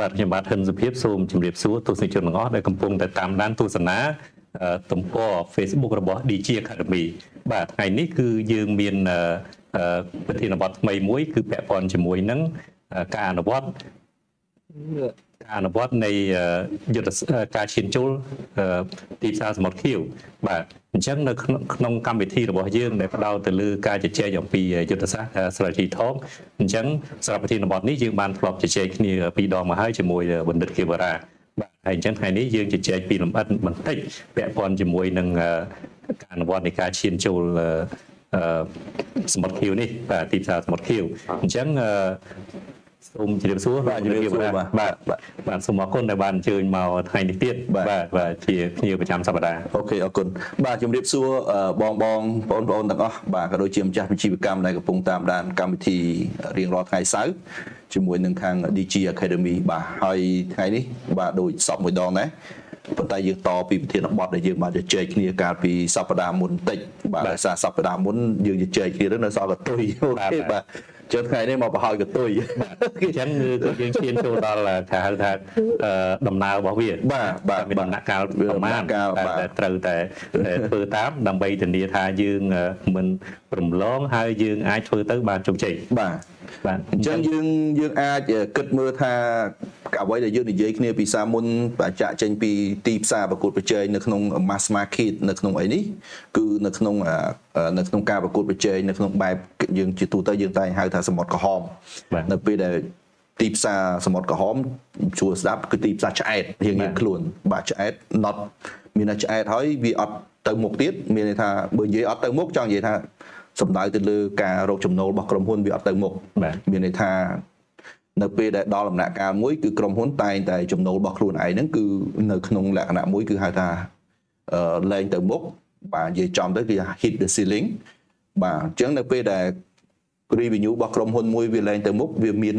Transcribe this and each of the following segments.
បាទខ្ញុំបាទហិនសុភាពសូមជម្រាបសួរទស្សនិកជនទាំងអស់ដែលកំពុងតែតាមដានទស្សនាទំព័រ Facebook របស់ DG Academy បាទថ្ងៃនេះគឺយើងមានប្រធានបទថ្មីមួយ គឺពាក់ព័ន្ធជាមួយនឹងការអនុវត្តការ អនុវត្តនៃយុទ្ធការឈានចូលទីផ្សារសមុទ្រខៀវបាទអញ្ចឹងនៅក្នុងកម្មវិធីរបស់យើងដែលផ្ដោតទៅលើការជជែកអំពីយុទ្ធសាស្ត្រ strategy talk អញ្ចឹងសម្រាប់ប្រធានបទនេះយើងបានធ្លាប់ជជែកគ្នាពីរដងមកហើយជាមួយបណ្ឌិតគីវរ៉ាបាទហើយអញ្ចឹងថ្ងៃនេះយើងជជែកពីលម្អិតបន្តិចពាក់ព័ន្ធជាមួយនឹងការអនុវត្តនៃការឈានចូលសមុទ្រខៀវនេះបាទទីផ្សារសមុទ្រខៀវអញ្ចឹង សូមជម្រាបសួរបាទជម្រាបសួរបាទបាទបាទសូមអរគុណដែលបានអញ្ជើញមកថ្ងៃនេះទៀតបាទបាទជាភ្ញៀវប្រចាំសប្តាហ៍អូខេអរគុណបាទជម្រាបសួរបងបងបងប្អូនទាំងអស់បាទក៏ដូចជាម្ចាស់វិជ្ជាកម្មដែលកំពុងតាមដានកម្មវិធីរៀងរាល់ថ្ងៃសៅរ៍ជាមួយនឹងខាង DG Academy បាទហើយថ្ងៃនេះបាទដូចសពមួយដងដែរប៉ុន្តែយើងតពីប្រធានបទដែលយើងបានជជែកគ្នាកាលពីសប្តាហ៍មុនបន្តិចបាទដោយសារសប្តាហ៍មុនយើងជជែកគ្នានៅសល់កតុយអូខេបាទ ចុះថ្ងៃនេះមកបង្ហើយកតុយអញ្ចឹងគឺយើងឈានចូលដល់គេហៅថាដំណើររបស់វាបាទបាទមានដំណាក់កាលប្រមាណតែត្រូវតែធ្វើតាមដើម្បីធានាថាយើងមិនរំលងហើយយើងអាចធ្វើទៅបានជោគជ័យបាទ បាទអញ្ចឹងយើងយើងអាចគិតមើលថាអ្វីដែលយើងនិយាយគ្នាពីសាមុនបច្ចាក់ចេញពីទីផ្សារប្រកួតប្រជែងនៅក្នុង mass market នៅក្នុងអីនេះគឺនៅក្នុងនៅក្នុងការប្រកួតប្រជែងនៅក្នុងបែបយើងជាទូទៅយើងតែងហៅថាសមុទ្រក្រហមនៅពេលដែលទីផ្សារសមុទ្រក្រហមជួស្ដាប់គឺទីផ្សារឆ្អែតរៀងរៀងខ្លួនបាទឆ្អែត not មានតែឆ្អែតហើយវាអត់ទៅមុខទៀតមានន័យថាបើនិយាយអត់ទៅមុខចង់និយាយថា សំដៅទៅលើការរកចំណូលរបស់ក្រុមហ៊ុនវាអត់ទៅមុខមានន័យថានៅពេលដែលដល់ដំណាក់កាលមួយគឺក្រុមហ៊ុនតែងតែចំណូលរបស់ខ្លួនឯងហ្នឹងគឺនៅក្នុងលក្ខណៈមួយគឺហៅថាលែងទៅមុខបាទនិយាយចំទៅគឺ hit the ceiling បាទអញ្ចឹងនៅពេលដែល revenue របស់ក្រុមហ៊ុនមួយវាលែងទៅមុខវាមាន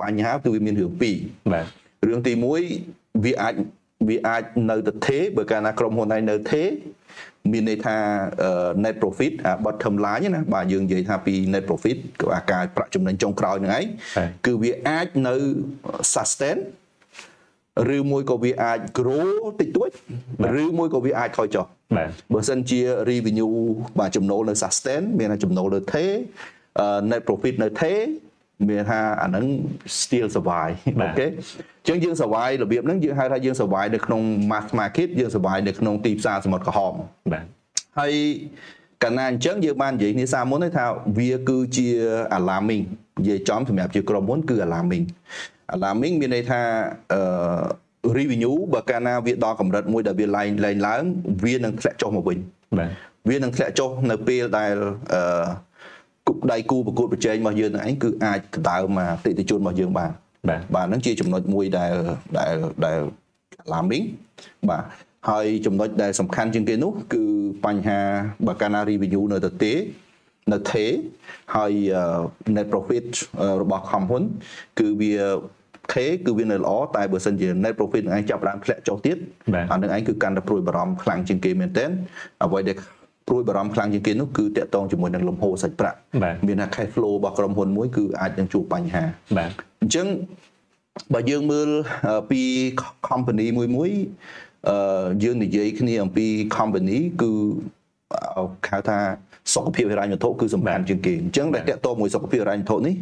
បញ្ហាគឺវាមានរឿងពីរបាទរឿងទី1វាអាច វាអាចនៅទៅទេបើកាលណាក្រុមហ៊ុនឯងនៅទេមានន័យថា net profit bottom line ណាបាទយើងនិយាយថាពី net profit គឺអាការប្រាក់ចំណេញចុងក្រោយហ្នឹងឯងគឺវាអាចនៅ sustain ឬមួយក៏វាអាច grow តិចតួចឬមួយក៏វាអាចថយចុះបើសិនជា revenue បាទចំណូលនៅ sustain មានថាចំណូលនៅថេ net profit នៅថេ មានថាអាហ្នឹង still survive អូខេអញ្ចឹងយើង survive របៀបហ្នឹងយើងហៅថាយើង survive នៅក្នុង mass market យើង survive នៅក្នុងទីផ្សារសមុទ្រក្រហមបាទហើយកាលណាអញ្ចឹងយើងបាននិយាយគ្នាសាមុនថាវាគឺជា alarming និយាយចំសម្រាប់ជាក្រុមហ៊ុនគឺ alarming alarming មានន័យថាអឺ revenue បើកាលណាវាដល់កម្រិតមួយដែលវាឡើងឡើងឡើង វានឹងធ្លាក់ចុះមកវិញបាទវានឹងធ្លាក់ចុះនៅពេលដែលអឺគុក ដៃគូប្រកួតប្រជែងរបស់យើងនឹងឯងគឺអាចដណ្ដើមអតិថិជនរបស់យើងបានបាទបាទហ្នឹងជាចំណុចមួយដែលដែលដែល alarming បាទហើយចំណុចដែលសំខាន់ជាងគេនោះ គឺបញ្ហាបើកាលណា revenue នៅទៅទេនៅទេហើយ net profit របស់ក្រុមហ៊ុន គឺវាខេគឺវានៅល្អតែបើសិនជា net profit នឹងឯងចាប់បានធ្លាក់ចុះទៀតអានឹងឯងគឺកាន់តែព្រួយបារម្ភខ្លាំងជាងគេមែនទែនអ្វីដែល ព្រួយបារម្ភខ្លាំងជាងគេនោះគឺតកតងជាមួយនឹងលំហូរសាច់ប្រាក់មានថា cash flow របស់ក្រុមហ៊ុនមួយគឺអាចនឹងជួបបញ្ហាបាទអញ្ចឹងបើយើងមើលពី company មួយមួយអឺយើងនិយាយគ្នាអំពី company គឺហៅថាសុខភាពហិរញ្ញវត្ថុគឺសំខាន់ជាងគេអញ្ចឹងដែលតកតមួយសុខភាពហិរញ្ញវត្ថុនេះ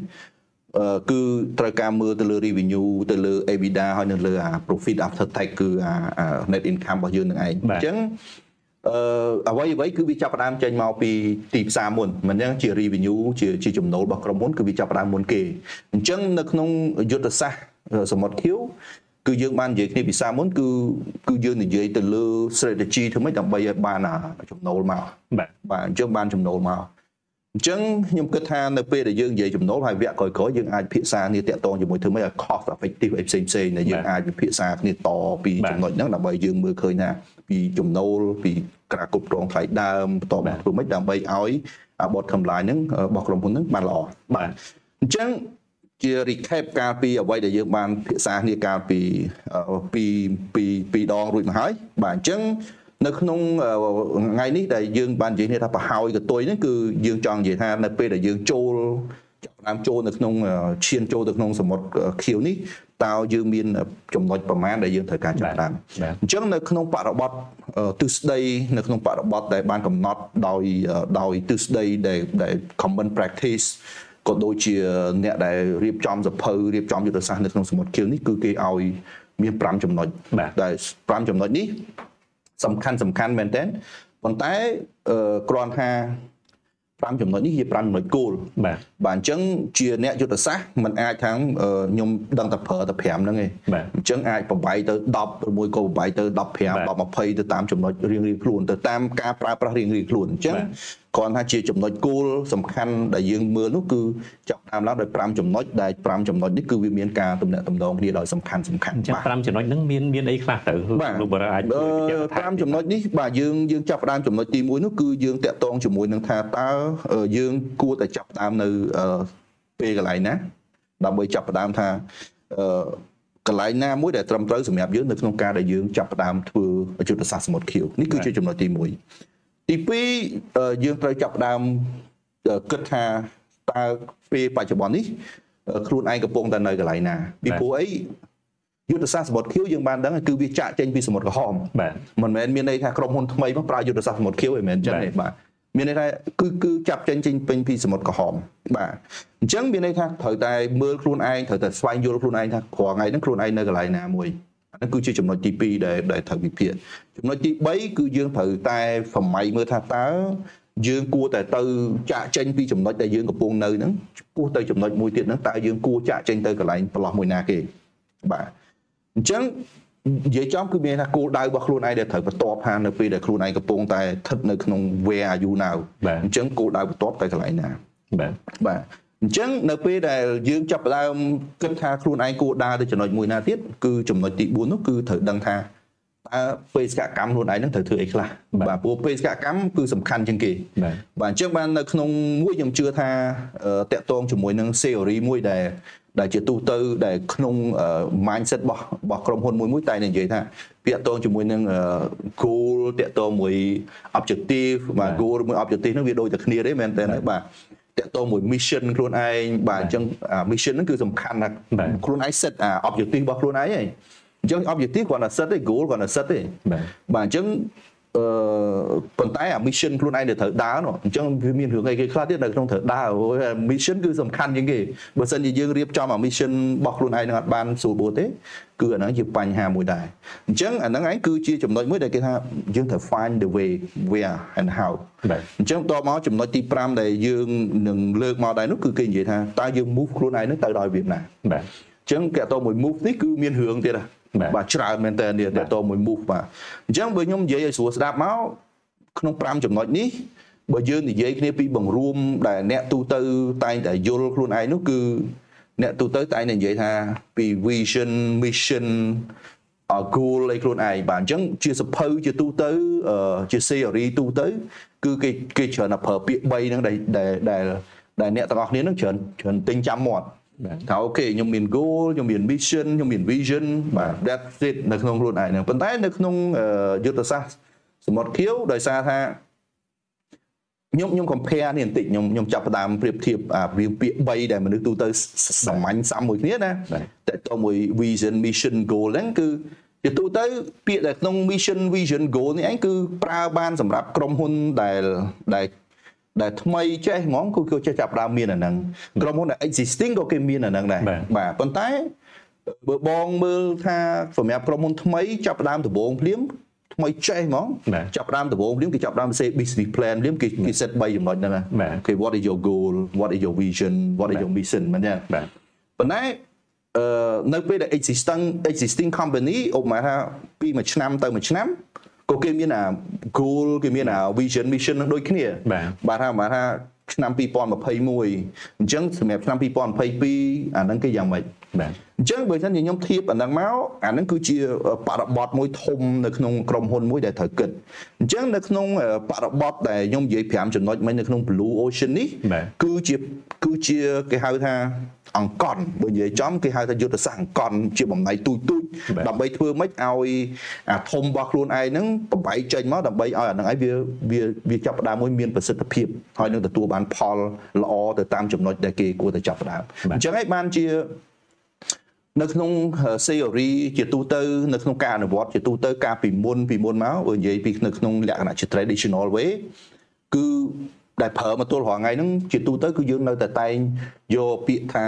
គឺត្រូវការមើលទៅលើ revenue ទៅលើ EBITDA ហើយនៅលើអា profit after tax គឺអា net income របស់យើងនឹងឯងអញ្ចឹង អឺអ្វីអ្វីគឺវាចាប់ផ្ដើមចេញមកពីទីផ្សារមុនមិនចឹងជា revenue ជាជាចំណូលរបស់ក្រុមហ៊ុនគឺវាចាប់ផ្ដើមមុនគេអញ្ចឹងនៅក្នុងយុទ្ធសាស្ត្រសមុទ្រខៀវគឺយើងបាននិយាយគ្នាពីសារមុនគឺគឺយើងនិយាយទៅលើ strategy ធ្វើម៉េចដើម្បីឲ្យបានចំណូលមកបាទបាទអញ្ចឹងបានចំណូលមកអញ្ចឹងខ្ញុំគិតថានៅពេលដែលយើងនិយាយចំណូលហើយវគ្គក្រោយៗយើងអាចពិភាក្សាគ្នាតាក់ទងជាមួយធ្វើម៉េចឲ្យ cost effective អីផ្សេងផ្សេងដែលយើងអាចពិភាក្សាគ្នាតពីចំណុចហ្នឹងដើម្បីយើងមើលឃើញថា ពីចំណូលពីការគ្រប់គ្រងថ្លៃដើមបន្តមកធ្វើម៉េចដើម្បីឲ្យបទកម្លាយហ្នឹងរបស់ក្រុមហ៊ុនហ្នឹងបានល្អបាទអញ្ចឹងជា recap កាលពីអ្វីដែលយើងបានពិភាក្សាគ្នាកាលពីពីពីពីដងរួចមកហើយបាទអញ្ចឹងនៅក្នុងថ្ងៃនេះដែលយើងបាននិយាយគ្នាថាប្រហើយកតុយហ្នឹងគឺយើងចង់និយាយថានៅពេលដែលយើងចូល ចាប់ផ្ដើមចូលនៅក្នុងឈានចូលទៅក្នុងសមុទ្រខៀវនេះតើយើងមានចំណុចប្រមាណដែលយើងត្រូវការចាប់ផ្ដើមអញ្ចឹងនៅក្នុងបរិបទទិសដីនៅក្នុងបរិបទដែលបានកំណត់ដោយដោយទិសដីដែលដែល common practice ក៏ដូចជាអ្នកដែលរៀបចំសភៅរៀបចំយុទ្ធសាស្ត្រនៅក្នុងសមុទ្រខៀវនេះគឺគេឲ្យមាន5ចំណុចដែល5ចំណុចនេះសំខាន់សំខាន់មែនទែនប៉ុន្តែគ្រាន់ថា5ចំណុចនេះជា5ចំណុចគោលបាទ បាទអញ្ចឹងជាអ្នកយុទ្ធសាស្ត្រมันអាចថាខ្ញុំដឹងតែប្រើតែ5ហ្នឹងឯងអញ្ចឹងអាចប្របាយទៅ10ឬមួយក៏ប្របាយទៅ15 10 20ទៅតាមចំណុចរៀងៗខ្លួនទៅតាមការប្រើប្រាស់រៀងៗខ្លួនអញ្ចឹងគ្រាន់ថាជាចំណុចគោលសំខាន់ដែលយើងមើលនោះគឺចាប់តាមឡើងដោយ5ចំណុចដែល5ចំណុចនេះគឺវាមានការទំនាក់ទំនងគ្នាដោយសំខាន់សំខាន់បាទ5ចំណុចហ្នឹងមានមានអីខ្លះទៅលោកបរិអាច5ចំណុចនេះបាទយើងយើងចាប់ផ្ដើមចំណុចទី1នោះគឺយើងតាក់ទងជាមួយនឹងថាតើយើងគួរតែចាប់ផ្ដើមនៅពេលកន្លែងណាដើម្បីចាប់ផ្ដើមថាកន្លែងណាមួយដែលត្រឹមត្រូវសម្រាប់យើងនៅក្នុងការដែលយើងចាប់ផ្ដើមធ្វើយុទ្ធសាស្ត្រសមុទ្រខៀវនេះគឺជាចំណុចទី1ទី2យើងត្រូវចាប់ផ្ដើមគិតថាតើពេលបច្ចុប្បន្ននេះខ្លួនឯងកំពុងតែនៅកន្លែងណាពីព្រោះអីយុទ្ធសាស្ត្រសមុទ្រខៀវយើងបានដឹងគឺវាចាក់ចេញពីសមុទ្រក្រហមបាទមិនមែនមានន័យថាក្រុមហ៊ុនថ្មីមកប្រើយុទ្ធសាស្ត្រសមុទ្រខៀវឯមែនអញ្ចឹងទេបាទ មានន័យថាគឺគឺចាប់ចេញចេញពេញពីសមុទ្រក្រហមបាទអញ្ចឹងមានន័យថាត្រូវតែមើលខ្លួនឯងត្រូវតែស្វែងយល់ខ្លួនឯងថាក្រថ្ងៃហ្នឹងខ្លួនឯងនៅកន្លែងណាមួយហ្នឹងគឺជាចំណុចទី2ដែលដែលត្រូវវិភាគចំណុចទី3គឺយើងត្រូវតែសម័យមើលថាតើយើងគួរតែទៅចាក់ចេញពីចំណុចដែលយើងកំពុងនៅហ្នឹងពោះទៅចំណុចមួយទៀតហ្នឹងតើយើងគួរចាក់ចេញទៅកន្លែងប្រឡោះមួយណាគេបាទអញ្ចឹង និយាយចំគឺមានថាគោលដៅរបស់ខ្លួនឯងដែលត្រូវបន្ទាប់ថានៅពេលដែលខ្លួនឯងកំពុងតែស្ថិតនៅក្នុង where are you now អញ្ចឹងគោលដៅបន្ទាប់ទៅកន្លែងណាបាទបាទអញ្ចឹងនៅពេលដែលយើងចាប់ផ្ដើមគិតថាខ្លួនឯងគួរដើរទៅចំណុចមួយណាទៀតគឺចំណុចទី4នោះគឺត្រូវដឹងថាតើបេសកកម្មខ្លួនឯងនឹងត្រូវធ្វើអីខ្លះបាទព្រោះបេសកកម្មគឺសំខាន់ជាងគេបាទអញ្ចឹងបាននៅក្នុងមួយខ្ញុំជឿថាតកតងជាមួយនឹង theory មួយដែល ដែលជាទូទៅដែលក្នុង mindset របស់របស់ក្រុមហ៊ុនមួយមួយតែនិយាយថាពាក់តងជាមួយនឹង goal តាក់ទងមួយ objective បាទ goal មួយ objective ហ្នឹងវាដូចតែគ្នាទេមែនតើបាទតកតមួយ mission ខ្លួនឯងបាទអញ្ចឹង mission ហ្នឹងគឺសំខាន់ណាស់ខ្លួនឯង set objective របស់ខ្លួនឯងហីអញ្ចឹង objective គាត់ថា set ទេ goal គាត់ថា set ទេបាទអញ្ចឹង អឺប៉ុន្តែអា mission ខ្លួនឯងដែលត្រូវដើរនោះអញ្ចឹងវាមានរឿងអីគេខ្លះទៀតនៅក្នុងត្រូវដើរ mission គឺសំខាន់ជាងគេបើសិនជាយើងរៀបចំអា mission របស់ខ្លួនឯងនឹងអត់បានស្រួលបួទេគឺអាហ្នឹងជាបញ្ហាមួយដែរអញ្ចឹងអាហ្នឹងឯងគឺជាចំណុចមួយដែលគេថាយើងត្រូវ find the way where and how អញ្ចឹងតមកចំណុចទី5ដែលយើងនឹងលើកមកដែរនោះគឺគេនិយាយថាតើយើង move ខ្លួនឯងនឹងទៅដល់វាណាបាទអញ្ចឹងគេតមួយ move នេះគឺមានរឿងទៀតហ៎ បាទច្រើនមែនតើនេះតមួយ move បាទអញ្ចឹងបើខ្ញុំនិយាយឲ្យស្រួលស្ដាប់មកក្នុង5ចំណុចនេះបើយើងនិយាយគ្នាពីបង្រួមដែលអ្នកទូទៅតែងតែយល់ខ្លួនឯងនោះគឺអ្នកទូទៅតែងតែនិយាយថាពី vision mission goal ឲ្យខ្លួនឯងបាទអញ្ចឹងជាសភៅជាទូទៅជា series ទូទៅ គឺគេគេច្រើនតែប្រើពាក្យ3ហ្នឹងដែលដែលដែលអ្នកទាំងអស់គ្នានឹងច្រើនច្រើនទិញចាំមាត់ ថាអូខេខ្ញុំមាន goal ខ្ញុំមាន mission ខ្ញុំមាន vision បាទ that's it នៅក្នុងខ្លួនឯងហ្នឹងប៉ុន្តែនៅក្នុងយុទ្ធសាស្ត្រសមុទ្រខៀវដោយសារថាខ្ញុំខ្ញុំ compare នេះបន្តិចខ្ញុំខ្ញុំចាប់ផ្ដើមប្រៀបធៀបអាវាពាក្យ3ដែលមនុស្សទូទៅសាមញ្ញសាំមួយគ្នាណាតែតមួយ vision mission goal ហ្នឹងគឺជាទូទៅពាក្យដែលក្នុង mission vision goal នេះឯងគឺប្រើបានសម្រាប់ក្រុមហ៊ុនដែលដែល ដែលថ្មីចេះហ្មងគឺគេចេះចាប់ដើមមានអាហ្នឹងក្រុមហ៊ុនដែល existing ក៏គេមានអាហ្នឹងដែរបាទប៉ុន្តែបើបងមើលថាសម្រាប់ក្រុមហ៊ុនថ្មីចាប់ដើមដំបូងភ្លាមថ្មីចេះហ្មងចាប់ដើមដំបូងភ្លាមគេចាប់ដើមសេ business plan ភ្លាមគេគេ set 3ចំណុចហ្នឹងគេ what is your goal what is your vision what is your mission មែនទេប៉ុន្តែអឺនៅពេលដែល existing existing company ឧបមាថាពីមួយឆ្នាំទៅមួយឆ្នាំ ក៏គេមានអា goal គេមានអា vision mission នឹងដូចគ្នាបាទថាបាទថាឆ្នាំ2021អញ្ចឹងសម្រាប់ឆ្នាំ2022អាហ្នឹងគេយ៉ាងម៉េច បាទអញ្ចឹងបើមិនខ្ញុំធៀបអាហ្នឹងមកអាហ្នឹងគឺជាបរិបទមួយធំនៅក្នុងក្រុមហ៊ុនមួយដែលត្រូវគិតអញ្ចឹងនៅក្នុងបរិបទដែលខ្ញុំនិយាយ5ចំណុចមិញនៅក្នុង Blue Ocean នេះបាទគឺជាគឺជាគេហៅថាអង្គន់បើនិយាយចំគេហៅថាយុទ្ធសាស្ត្រអង្គន់ជាបំណៃទូចទូចបាទដើម្បីធ្វើម៉េចឲ្យអាធំរបស់ខ្លួនឯងហ្នឹងប្របែកចេញមកដើម្បីឲ្យអាហ្នឹងឯងវាវាវាចាប់ផ្ដើមមួយមានប្រសិទ្ធភាពហើយនឹងទទួលបានផលល្អទៅតាមចំណុចដែលគេគួរតែចាប់ផ្ដើមអញ្ចឹងឯងបានជា នៅក្នុង theory ជាទូទៅនៅក្នុងការអនុវត្តជាទូទៅការពីមុនពីមុនមកបើនិយាយពីនៅក្នុងលក្ខណៈជា traditional way គឺដែលប្រើមកទល់រាល់ថ្ងៃហ្នឹងជាទូទៅគឺយើងនៅតែតែងយកពាក្យថា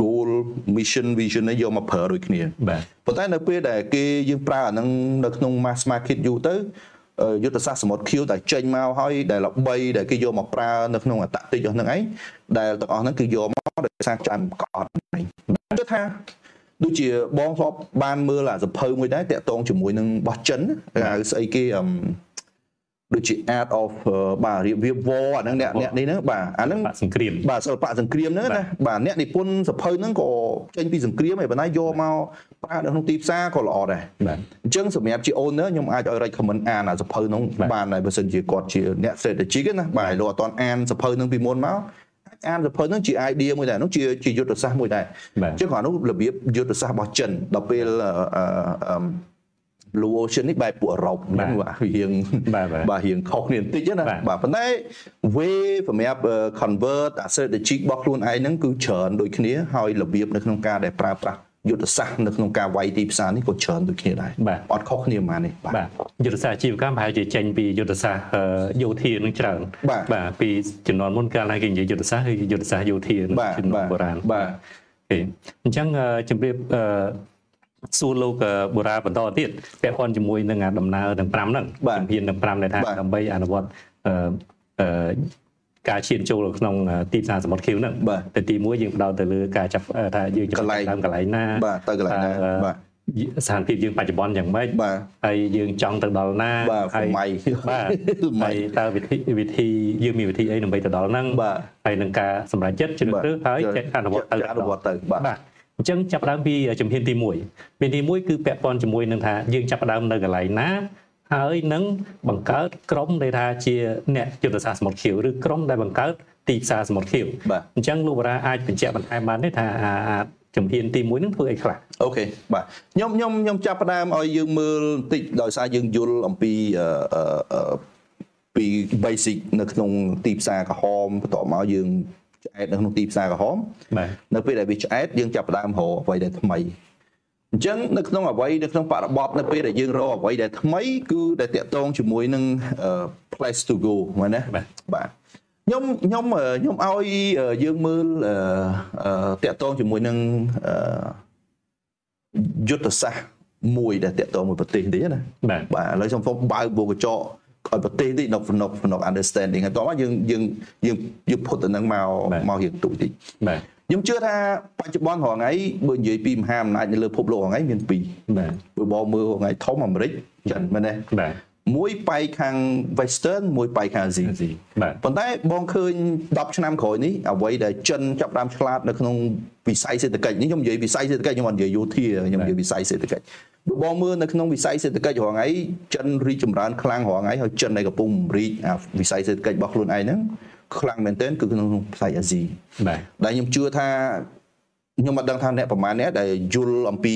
goal mission vision នេះយកមកប្រើដូចគ្នាបាទប៉ុន្តែនៅពេលដែលគេយើងប្រើអាហ្នឹងនៅក្នុង mass market យូរទៅអឺយុទ្ធសាស្ត្រសមុទ្រខៀវដែលចេញមកហើយដែលល្បីដែលគេយកមកប្រើនៅក្នុងអតតិចរបស់ហ្នឹងឯងដែលទាំងអស់ហ្នឹងគឺយកមកដោយសារចាំកអត់ហ្នឹងគឺថា ដូចជាបងធ្លាប់បានមើលអាសភៅមួយដែរតាក់ទងជាមួយនឹងបោះចិនគេហៅស្អីគេអឹមដូចជា art of អឺបាទរៀបរៀប war អាហ្នឹងអ្នកអ្នកនេះហ្នឹងបាទអាហ្នឹងបាក់សង្គ្រាមបាទសិល្បៈសង្គ្រាមហ្នឹងណាបាទអ្នកនិពន្ធសភៅហ្នឹងក៏ចេញពីសង្គ្រាមហើយប៉ុន្តែយកមកប្រើនៅក្នុងទីផ្សារក៏ល្អដែរបាទអញ្ចឹងសម្រាប់ជា owner ខ្ញុំអាចឲ្យ recommend អានអាសភៅហ្នឹងបាទបានដែរបើសិនជាគាត់ជាអ្នក strategic ណាបាទហើយលោកអត់ទាន់អានសភៅហ្នឹងពីមុនមក អាចអានសភៅហ្នឹងជា idea មួយដែរហ្នឹងជាជាយុទ្ធសាស្ត្រមួយដែរបាទអញ្ចឹងគាត់នោះរបៀបយុទ្ធសាស្ត្ររបស់ចិនដល់ពេលអឺអឺអឺ Blue Ocean នេះបែបពួកអឺរ៉ុបហ្នឹងបាទរៀងបាទបាទបាទរៀងខុសគ្នាបន្តិចណាបាទបាទប៉ុន្តែ way សម្រាប់ convert អា strategy របស់ខ្លួនឯងហ្នឹងគឺច្រើនដូចគ្នាហើយរបៀបនៅក្នុងការដែលប្រើប្រាស់ យុទ្ធសាស្ត្រនៅក្នុងការវាយទីផ្សារនេះក៏ច្រើនដូចគ្នាដែរបាទអត់ខុសគ្នាប៉ុន្មាននេះបាទបាទយុទ្ធសាស្ត្រអាជីវកម្មប្រហែលជាចេញពីយុទ្ធសាស្ត្រអឺយោធានឹងច្រើនបាទបាទពីជំនាន់មុនកាលណាគេនិយាយយុទ្ធសាស្ត្រគឺយុទ្ធសាស្ត្រយោធានៅបាទជំនាបាន់ទបុរាណបាទអូខេអញ្ចឹងអឺជំរាបអឺសួរលោកអឺបុរាណបន្តទៀតពាក់ព័ន្ធជាមួយនឹងអាដំណើរទាំង5ហ្នឹងបាទជំហានទាំង5ដែលថាបាទដើម្បីអនុវត្តអឺអឺ ការឈានចូលក្នុងអឺទីផ្សារសមុទ្រខៀវហ្នឹងបាទតែទីមួយយើងផ្ដោតទៅលើការចាប់អឺថាយើងចាប់កន្លែងដើមកន្លែងណាបាទទៅកន្លែងណាអឺបាទស្ថានភាពយើងបច្ចុប្បន្នយ៉ាងម៉េចបាទហើយយើងចង់ទៅដល់ណាបាទហើយសម័យបាទសម័ហើយយតើវិធីវិធីយើងមានវិធីអីដើម្បីទៅដល់ហ្នឹងបាទហើយនឹងការសម្រេចចិត្តជ្រើសរើសហើយចេះអនុវត្តទៅចេះអនុវត្តទៅបាទបាទអញ្ចឹងចាប់ផ្ដើមពីជំហានទី1មានទី1គឺពាក់ព័ន្ធជាមួយនឹងថាយើងចាប់ផ្ដើមនៅកន្លែងណា ហើយនឹងបង្កើតក្រុមដែលថាជាអ្នកយុទ្ធសាស្ត្រសមុទ្រខៀវឬក្រុមដែលបង្កើតទីផ្សារសមុទ្រខៀវបាទអញ្ចឹងលោកបារាអាចបញ្ជាក់បន្ថែមបានទេថាអាអាជំហានទី1នឹងធ្វើអីខ្លះអូខេបាទខ្ញុំខ្ញុំខ្ញុំចាប់ផ្ដើមឲ្យយើងមើលបន្តិចដោយសារយើងយល់អំពីអឺអឺអឺពី basic នៅក្នុងទីផ្សារក្រហមបន្ទាប់មកយើងឆ្អែតនៅក្នុងទីផ្សារក្រហមបាទនៅពេលដែលវាឆ្អែតយើងចាប់ផ្ដើមរកអ្វីដែលថ្មី អញ្ចឹងនៅក្នុងអ្វីនៅក្នុងបរិបទនៅពេលដែលយើងរកអ្វីដែលថ្មីគឺដែលតាក់ទងជាមួយនឹងអឺ place to go មែនណាបាទបាទខ្ញុំខ្ញុំអឺខ្ញុំឲ្យអឺយើងមើលអឺអឺតាក់ទងជាមួយនឹងអឺយុទ្ធសាស្ត្រមួយដែលតាក់ទងមួយប្រទេសទេណាបាទបាទឥឡូវខ្ញុំសូមបើកបូកកញ្ចក់ឲ្យប្រទេសនេះនៅក្នុងក្នុង understanding ហើយតោះមកយើងយើងយើងយើងផុតទៅនឹងមកបាទមករៀងទូចតិចបាទ ខ្ញុំជឿថាបច្ចុប្បន្នរាល់ថ្ងៃបើនិយាយពីមហាអំណាចនៅលើពិភពលោករាល់ថ្ងៃមានពីរបាទបើបងមើលរាល់ថ្ងៃធំអាមេរិកចិនមែនទេបាទមួយបែកខាង western មួយបែកខាង Asia ស៊ីបាទប៉ុន្តែបងឃើញ10ឆ្នាំក្រោយនេះអ្វីដែលចិនចាប់ផ្ដើមឆ្លាតនៅក្នុងវិស័យសេដ្ឋកិច្ចនេះខ្ញុំនិយាយវិស័យសេដ្ឋកិច្ចខ្ញុំអត់និយាយយោធាខ្ញុំនិយាយវិស័យសេដ្ឋកិច្ចបើបងមើលនៅក្នុងវិស័យសេដ្ឋកិច្ចរាល់ថ្ងៃចិនរីកចម្រើនខ្លាំងរាល់ថ្ងៃហើយចិនដែលកំពុងរីកអាវិស័យសេដ្ឋកិច្ចរបស់ខ្លួនឯងហ្នឹង ខ្លាំងមែនទែនគឺក្នុងផ្នែកអាស៊ីបាទដែលខ្ញុំជឿថាខ្ញុំមិនដឹងថាអ្នកប្រមាណអ្នកដែលយល់អំពី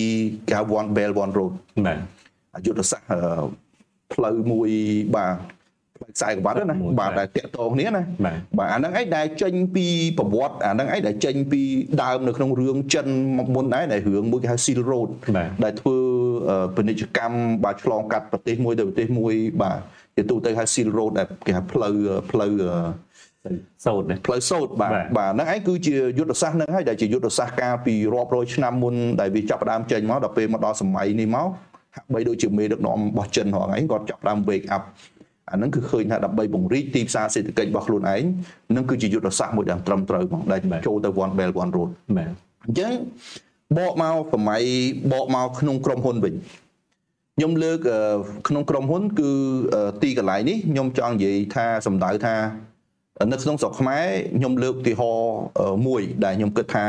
គេហៅ one belt one road បាទអាយុទ្ធសាស្ត្រអឺផ្លូវមួយបាទផ្លូវខ្សែក្រវ៉ាត់ហ្នឹងណាមួយបាទបាទដែលតាក់ទងគ្នាណាបាទបាទអាហ្នឹងឯងដែលចេញពីប្រវត្តិអាហ្នឹងឯងដែលចេញពីដើមនៅក្នុងរឿងចិនមកមុនដែរដែលរឿងមួយគេហៅ Silk Road បាទដែលធ្វើអឺពាណិជ្ជកម្មបាទឆ្លងកាត់ប្រទេសមួយទៅប្រទេសមួយបាទជាទូទៅហៅ Silk Road ដែលគេហៅផ្លូវផ្លូវអឺ សូត្រនេះផ្លូវសូត្របាទបាទបាទហ្នឹងឯងគឺជាយុទ្ធសាស្ត្រហ្នឹងហើយដែលជាយុទ្ធសាស្ត្រកាលពីរាប់រយឆ្នាំមុនដែលវាចាប់ផ្ដើមចេញមកដល់ពេលមកដល់សម័យនេះមកហាក់បីដូចជាមេដឹកនាំរបស់ចិនហ្នឹងឯងគាត់ចាប់ផ្ដើម wake up អាហ្នឹងគឺឃើញថាដើម្បីបង្រីកទីផ្សារសេដ្ឋកិច្ចរបស់ខ្លួនឯងនឹងគឺជាយុទ្ធសាស្ត្រមួយដែលត្រឹមត្រូវហ្មងដែលបាទចូលទៅ one belt one road បាទអញ្ចឹងបកមកសម័យបកមកក្នុងក្រុមហ៊ុនវិញខ្ញុំលើកអឺក្នុងក្រុមហ៊ុនគឺអឺទីកន្លែងនេះខ្ញុំចង់និយាយថាសំដៅថា នៅក្នុងស្រុកខ្មែរខ្ញុំលើកឧទាហរណ៍អឺមួយដែលខ្ញុំគិតថា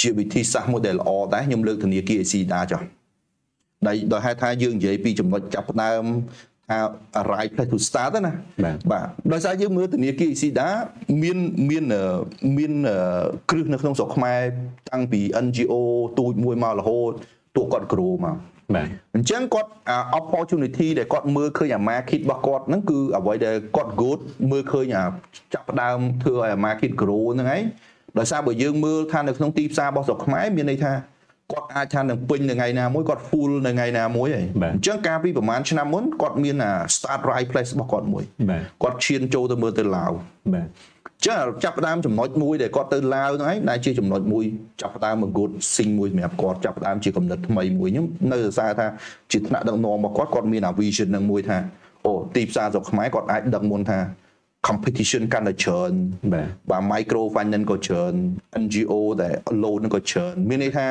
ជាវិធីសាស្ត្រមួយដែលល្អដែរខ្ញុំលើកធនាគារ ACDA ចុះដែលដោយហេតុថាយើងនិយាយពីចំណុចចាប់ផ្ដើមថា right place to start ណាបាទដោយសារយើងមើលធនាគារ ACDA មានមានមានគ្រឹះនៅក្នុងស្រុកខ្មែរតាំងពី NGO ទូចមួយមករហូតទូគាត់ grow មកបាទ អញ្ចឹងគាត់ opportunity ដែលគាត់មើលឃើញអា market របស់គាត់ហ្នឹងគឺអ្វីដែលគាត់ good មើលឃើញអាចាប់ផ្ដើមធ្វើឲ្យអា market grow ហ្នឹងឯងដោយសារបើយើងមើលថានៅក្នុងទីផ្សាររបស់ស្រុកខ្មែរមានន័យថាគាត់អាចថានឹងពេញនៅថ្ងៃណាមួយគាត់ full នៅថ្ងៃណាមួយហើយអញ្ចឹងកាលពីប្រហែលឆ្នាំមុនគាត់មានអា start right place របស់គាត់មួយគាត់ឈានចូលទៅមើលទៅឡាវបាទ ចឹងចាប់ផ្ដើមចំណុចមួយដែលគាត់ទៅឡាវហ្នឹងឯងដែលជាចំណុចមួយចាប់ផ្ដើមមក good sing មួយសម្រាប់គាត់ចាប់ផ្ដើមជាកំណត់ថ្មីមួយខ្ញុំនៅសរសើរថាជាថ្នាក់ដឹកនាំរបស់គាត់គាត់មានអា vision ហ្នឹងមួយថាអូទីផ្សារស្រុកខ្មែរគាត់អាចដឹកមុនថា competition កាន់តែច្រើនបាទ micro finance ក៏ច្រើន NGO ដែល loan ក៏ច្រើនមានន័យថា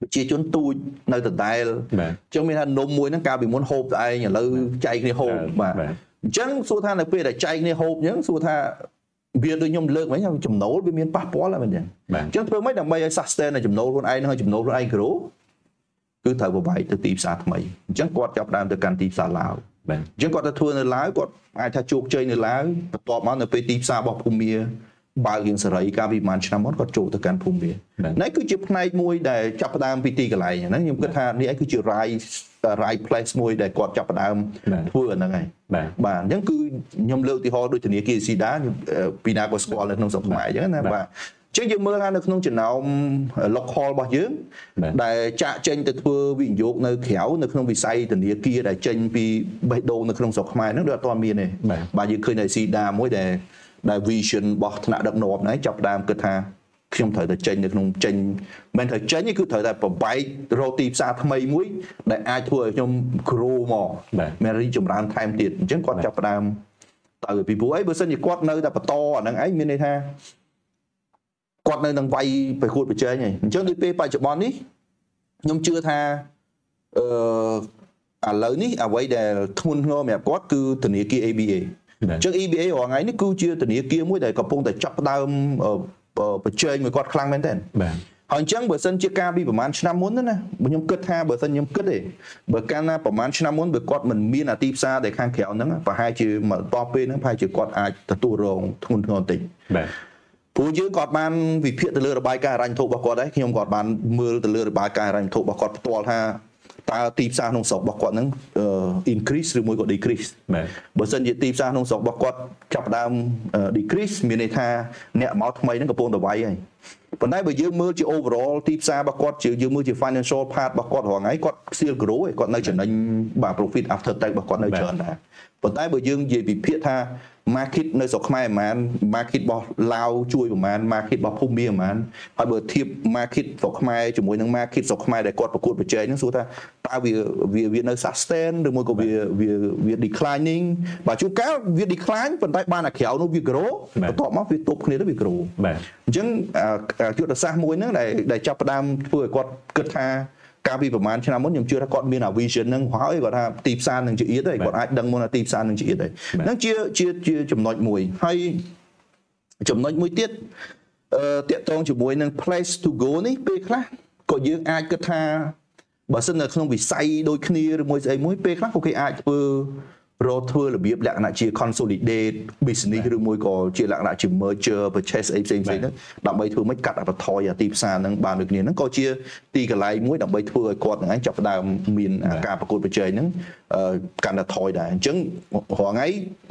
ប្រជាជនទូចនៅដដែលអញ្ចឹងមានថានំមួយហ្នឹងកាលពីមុនហូបតែឯងឥឡូវចែកគ្នាហូបបាទអញ្ចឹងសួរថានៅពេលដែលចែកគ្នាហូបអញ្ចឹងសួរថា វាដូចខ្ញុំលើកមិញចំណូលវាមានប៉ះពាល់ហើយមែនទេអញ្ចឹងធ្វើម៉េចដើម្បីឲ្យ sustain នៅចំណូលខ្លួនឯងហើយចំណូលខ្លួនឯង grow គឺត្រូវប្របែកទៅទីផ្សារថ្មីអញ្ចឹងគាត់ចាប់ដើមទៅកាន់ទីផ្សារឡាវបាទអញ្ចឹងគាត់ទៅធ្វើនៅឡាវគាត់អាចថាជោគជ័យនៅឡាវបន្ទាប់មកនៅពេលទីផ្សាររបស់ភូមិ បើរៀងសេរីកាលពីប្រហែលឆ្នាំមុនគាត់ចូលទៅកាន់ភូមិវានេះគឺជាផ្នែកមួយដែលចាប់ផ្ដើមពីទីកន្លែងហ្នឹងខ្ញុំគិតថានេះឯងគឺជា right right place មួយដែលគាត់ចាប់ផ្ដើមធ្វើអាហ្នឹងហើយបាទអញ្ចឹងគឺខ្ញុំលើកឧទាហរណ៍ដូចធនាគារស៊ីដាពីណាក៏ស្គាល់នៅក្នុងស្រុកខ្មែរអញ្ចឹងណាបាទចឹងយើងមើលថានៅក្នុងចំណោម local របស់យើង ដែលចាក់ចេញទៅធ្វើវិនិយោគនៅក្រៅនៅក្នុងវិស័យធនាគារដែលចេញពីបេះដូងនៅក្នុងស្រុកខ្មែរហ្នឹងដូចអត់ទាន់មានទេបាទយើងឃើញនៅស៊ីដាមួយដែល ដែល vision របស់ថ្នាក់ដឹកនាំហ្នឹងចាប់ដើមគិតថាខ្ញុំត្រូវតែចេញនៅក្នុងចេញមិនត្រូវចេញគឺត្រូវតែប្របែករកទីផ្សារថ្មីមួយ ដែលអាចធ្វើឲ្យខ្ញុំ grow មកមានរីចម្រើនថែមទៀតអញ្ចឹងគាត់ចាប់ផ្ដើមទៅពីព្រោះអីបើសិនជាគាត់នៅតែបន្តអាហ្នឹងឯងមានន័យថាគាត់នៅនឹងវាយប្រកួតប្រជែងឯងអញ្ចឹងដូចពេលបច្ចុប្បន្ននេះខ្ញុំជឿថាអឺឥឡូវនេះអ្វីដែលធ្ងន់ធ្ងរសម្រាប់គាត់គឺធនាគារ ABA អញ្ចឹង EBA រាល់ថ្ងៃនេះគឺជាធនាគារមួយដែលកំពុងតែចាប់ផ្ដើមប្រជែងមួយគាត់ខ្លាំងមែនទែនបាទហើយអញ្ចឹងបើសិនជាការពីប្រហែលឆ្នាំមុនណាខ្ញុំគិតថាបើសិនខ្ញុំគិតទេបើកាលណាប្រហែលឆ្នាំមុនបើគាត់មិនមានអាទីផ្សារដែលខាងក្រៅហ្នឹងប្រហែលជាមកតពេលហ្នឹងប្រហែលជាគាត់អាចទទួលរងធ្ងន់ធ្ងរបន្តិចបាទព្រោះយើងគាត់បានវិភាគទៅលើរបាយការណ៍ហិរញ្ញវត្ថុរបស់គាត់ដែរខ្ញុំគាត់បានមើលទៅលើរបាយការណ៍ហិរញ្ញវត្ថុរបស់គាត់ផ្ទាល់ថា តើទីផ្សារក្នុងស្រុករបស់គាត់ហ្នឹង increase ឬមួយក៏ decrease បាទបើសិនជាទីផ្សារក្នុងស្រុករបស់គាត់ចាប់ដើម decrease មានន័យថាអ្នកមកថ្មីហ្នឹងកំពុងតែវាយហើយប៉ុន្តែបើយើងមើលជា overall ទីផ្សាររបស់គាត់ជាយើងមើលជា financial part របស់គាត់រាល់ថ្ងៃគាត់ still grow ឯគាត់នៅចំណេញបាទ profit after tax របស់គាត់នៅច្រើនដែរ ប៉ុន្តែបើយើងនិយាយវិភាគថា market នៅស្រុកខ្មែរប្រហែល market របស់ឡាវជួយប្រហែល market របស់ភូមាប្រហែលហើយបើធៀប market ស្រុកខ្មែរជាមួយនឹង market ស្រុកខ្មែរដែលគាត់ប្រកួតប្រជែងហ្នឹងសួរថាតើវាវាវានៅ sustain ឬមួយក៏វាវាវា declining បាទជួនកាលវា decline ប៉ុន្តែបានតែក្រៅនោះវា grow បន្ទាប់មកវាទប់គ្នាទៅវា grow បាទអញ្ចឹងយុទ្ធសាស្ត្រមួយហ្នឹងដែលដែលចាប់ផ្ដើមធ្វើឲ្យគាត់គិតថា កាលពីប្រហែលឆ្នាំមុនខ្ញុំជឿថាគាត់មានអា vision ហ្នឹងហើយគាត់ថាទីផ្សារនឹងជាអៀតហើយគាត់អាចដឹងមុនថាទីផ្សារនឹងជាអៀតហើយហ្នឹងជាជាជាចំណុចមួយហើយចំណុចមួយទៀតអឺតាក់ទងជាមួយនឹង place to go នេះពេលខ្លះក៏យើងអាចគិតថាបើសិននៅក្នុងវិស័យដូចគ្នាឬមួយស្អីមួយពេលខ្លះក៏គេអាចធ្វើ រកធ្វើរបៀបលក្ខណៈជា consolidate business ឬមួយក៏ជាលក្ខណៈជា merger purchase អីផ្សេងៗហ្នឹងដើម្បីធ្វើមិនកាត់អបថយអាទីផ្សារហ្នឹងបានដូចគ្នាហ្នឹងក៏ជាទីកន្លែងមួយដើម្បីធ្វើឲ្យគាត់នឹងឯងចាប់ផ្ដើមមានការប្រកួតប្រជែងហ្នឹង កាន់តែថយដែរអញ្ចឹងរាល់ថ្ងៃ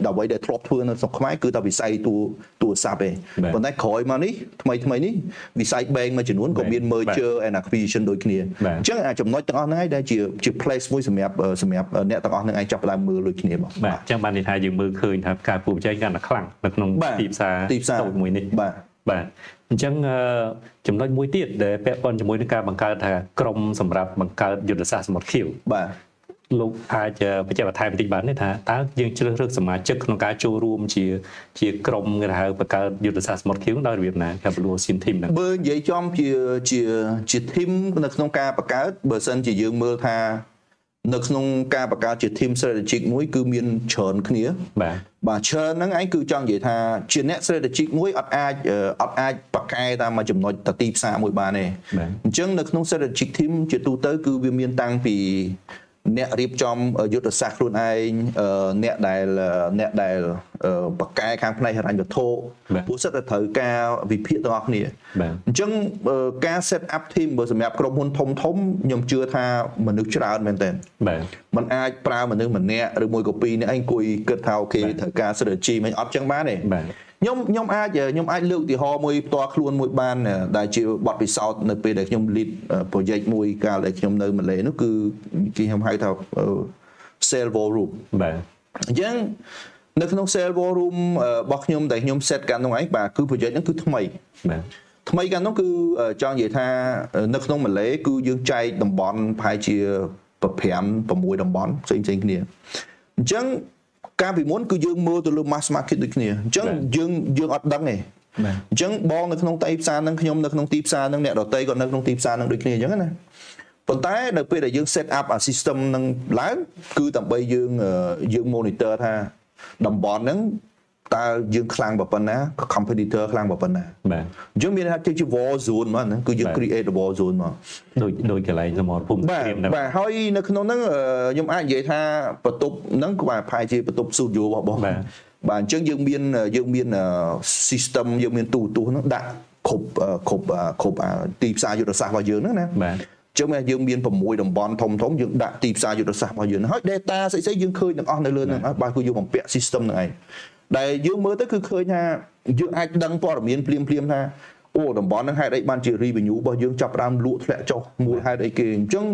ដើម្បីដែលធ្លាប់ធ្វើនៅស្រុកខ្មែរគឺតែវិស័យទូទូរស័ព្ទឯងប៉ុន្តែក្រោយមកនេះថ្មីថ្មីនេះវិស័យ bank មួយចំនួនក៏មាន merger and acquisition ដូចគ្នាអញ្ចឹងអាចំណុចទាំងអស់ហ្នឹងឯងដែលជាជា place មួយសម្រាប់សម្រាប់អ្នកទាំងអស់ហ្នឹងឯងចាប់ផ្ដើមមើលដូចគ្នាបងបាទអញ្ចឹងបានន័យថាយើងមើលឃើញថាការពូប្រជែងកាន់តែខ្លាំងនៅក្នុងទីផ្សារទីផ្សារមួយនេះបាទបាទអញ្ចឹងចំណុចមួយទៀតដែលពាក់ព័ន្ធជាមួយនឹងការបង្កើតថាក្រមសម្រាប់បង្កើតយុទ្ធសាស្ត្រសមុទ្រខៀវបាទ លោកអាចបញ្ជាក់បន្ថែមបន្តិចបានទេថាតើយើងជ្រើសរើសសមាជិកក្នុងការចូលរួមជាជាក្រុមគេហៅបង្កើតយុទ្ធសាស្ត្រសមុទ្រខៀវដោយរបៀបណាការពលស៊ីនធីមហ្នឹងបើនិយាយចំជាជាជាធីមនៅក្នុងការបង្កើតបើសិនជាយើងមើលថានៅក្នុងការបង្កើតជា team strategic មួយគឺមានច្រើនគ្នាបាទបាទច្រើនហ្នឹងឯងគឺចង់និយាយថាជាអ្នក strategic មួយអត់អាចអត់អាចបកកែតាមមួយចំណុចទៅទីផ្សារមួយបានទេអញ្ចឹងនៅក្នុង strategic team ជាទូទៅគឺវាមានតាំងពី អ្នករៀបចំយុទ្ធសាស្ត្រខ្លួនឯងអ្នកដែលអ្នកដែលបកកែខាងផ្នែកហិរញ្ញវត្ថុពួកសិតតែត្រូវការវិភាគទាំងអស់គ្នាអញ្ចឹងការ set up team បើសម្រាប់ក្រុមហ៊ុនធំធំខ្ញុំជឿថាមនុស្សច្រើនមែនតើបាទมันអាចប្រើមនុស្សម្នាក់ឬមួយក៏ពីរនាក់ឯងអង្គុយគិតថាអូខេត្រូវការ strategy មិនអត់ចឹងបានទេបាទ ខ្ញុំខ្ញុំអាចខ្ញុំអាចលើកឧទាហរណ៍មួយផ្ទាល់ខ្លួនមួយបានដែលជាបទពិសោធន៍នៅពេលដែលខ្ញុំ lead project មួយកាលដែលខ្ញុំនៅម៉ាឡេនោះគឺគេខ្ញុំហៅថា sale war room បាទអញ្ចឹងនៅក្នុង sale war room របស់ខ្ញុំដែលខ្ញុំ set កាលនោះឯងបាទគឺ project ហ្នឹងគឺថ្មីបាទថ្មីកាលនោះគឺចង់និយាយថានៅក្នុងម៉ាឡេគឺយើងចែកតំបន់ប្រហែលជា5 6តំបន់ផ្សេងផ្សេងគ្នាអញ្ចឹង កាលពីមុនគឺយើងមើលទៅលើ mass market ដូចគ្នាអញ្ចឹងយើងយើងអត់ដឹងទេអញ្ចឹងបងនៅក្នុងទីផ្សារហ្នឹងខ្ញុំនៅក្នុងទីផ្សារហ្នឹងអ្នកដតីក៏នៅក្នុងទីផ្សារហ្នឹងដូចគ្នាអញ្ចឹងណាប៉ុន្តែនៅពេលដែលយើង set up អា system ហ្នឹងឡើងគឺដើម្បីយើងយើង monitor ថាតំបន់ហ្នឹង តើយើងខ្លាំងប៉ុណ្ណា competitor ខ្លាំងប៉ុណ្ណាបាទអញ្ចឹងមានថាជា war zone មកហ្នឹងគឺយើង create war zone មកដូចដូចកន្លែងសមរភូមិត្រៀមដែរបាទហើយនៅក្នុងហ្នឹងខ្ញុំអាចនិយាយថាបន្ទប់ហ្នឹងក៏បាទប្រហែលជាបន្ទប់ studio របស់បងបាទអញ្ចឹងយើងមានយើងមាន system យើងមានទូទូហ្នឹងដាក់គ្រប់គ្រប់គ្រប់ទីផ្សារយុទ្ធសាស្ត្ររបស់យើងហ្នឹងណាបាទចឹងយើងមាន6តំបន់ធំធំយើងដាក់ទីផ្សារយុទ្ធសាស្ត្ររបស់យើងហើយ data ស្អីស្អីយើងឃើញទាំងអស់នៅលើហ្នឹងបាទគឺយើងបំពាក់ system ហ្នឹងឯង ដែលយើងមើលទៅគឺឃើញថាយើងអាចដឹងព័ត៌មានភ្លាមភ្លាមថា អូតំបន់ហ្នឹងហេតុអីបានជា revenue របស់យើងចាប់ផ្ដើមលក់ធ្លាក់ចុះមូលហេតុអីគេអញ្ចឹង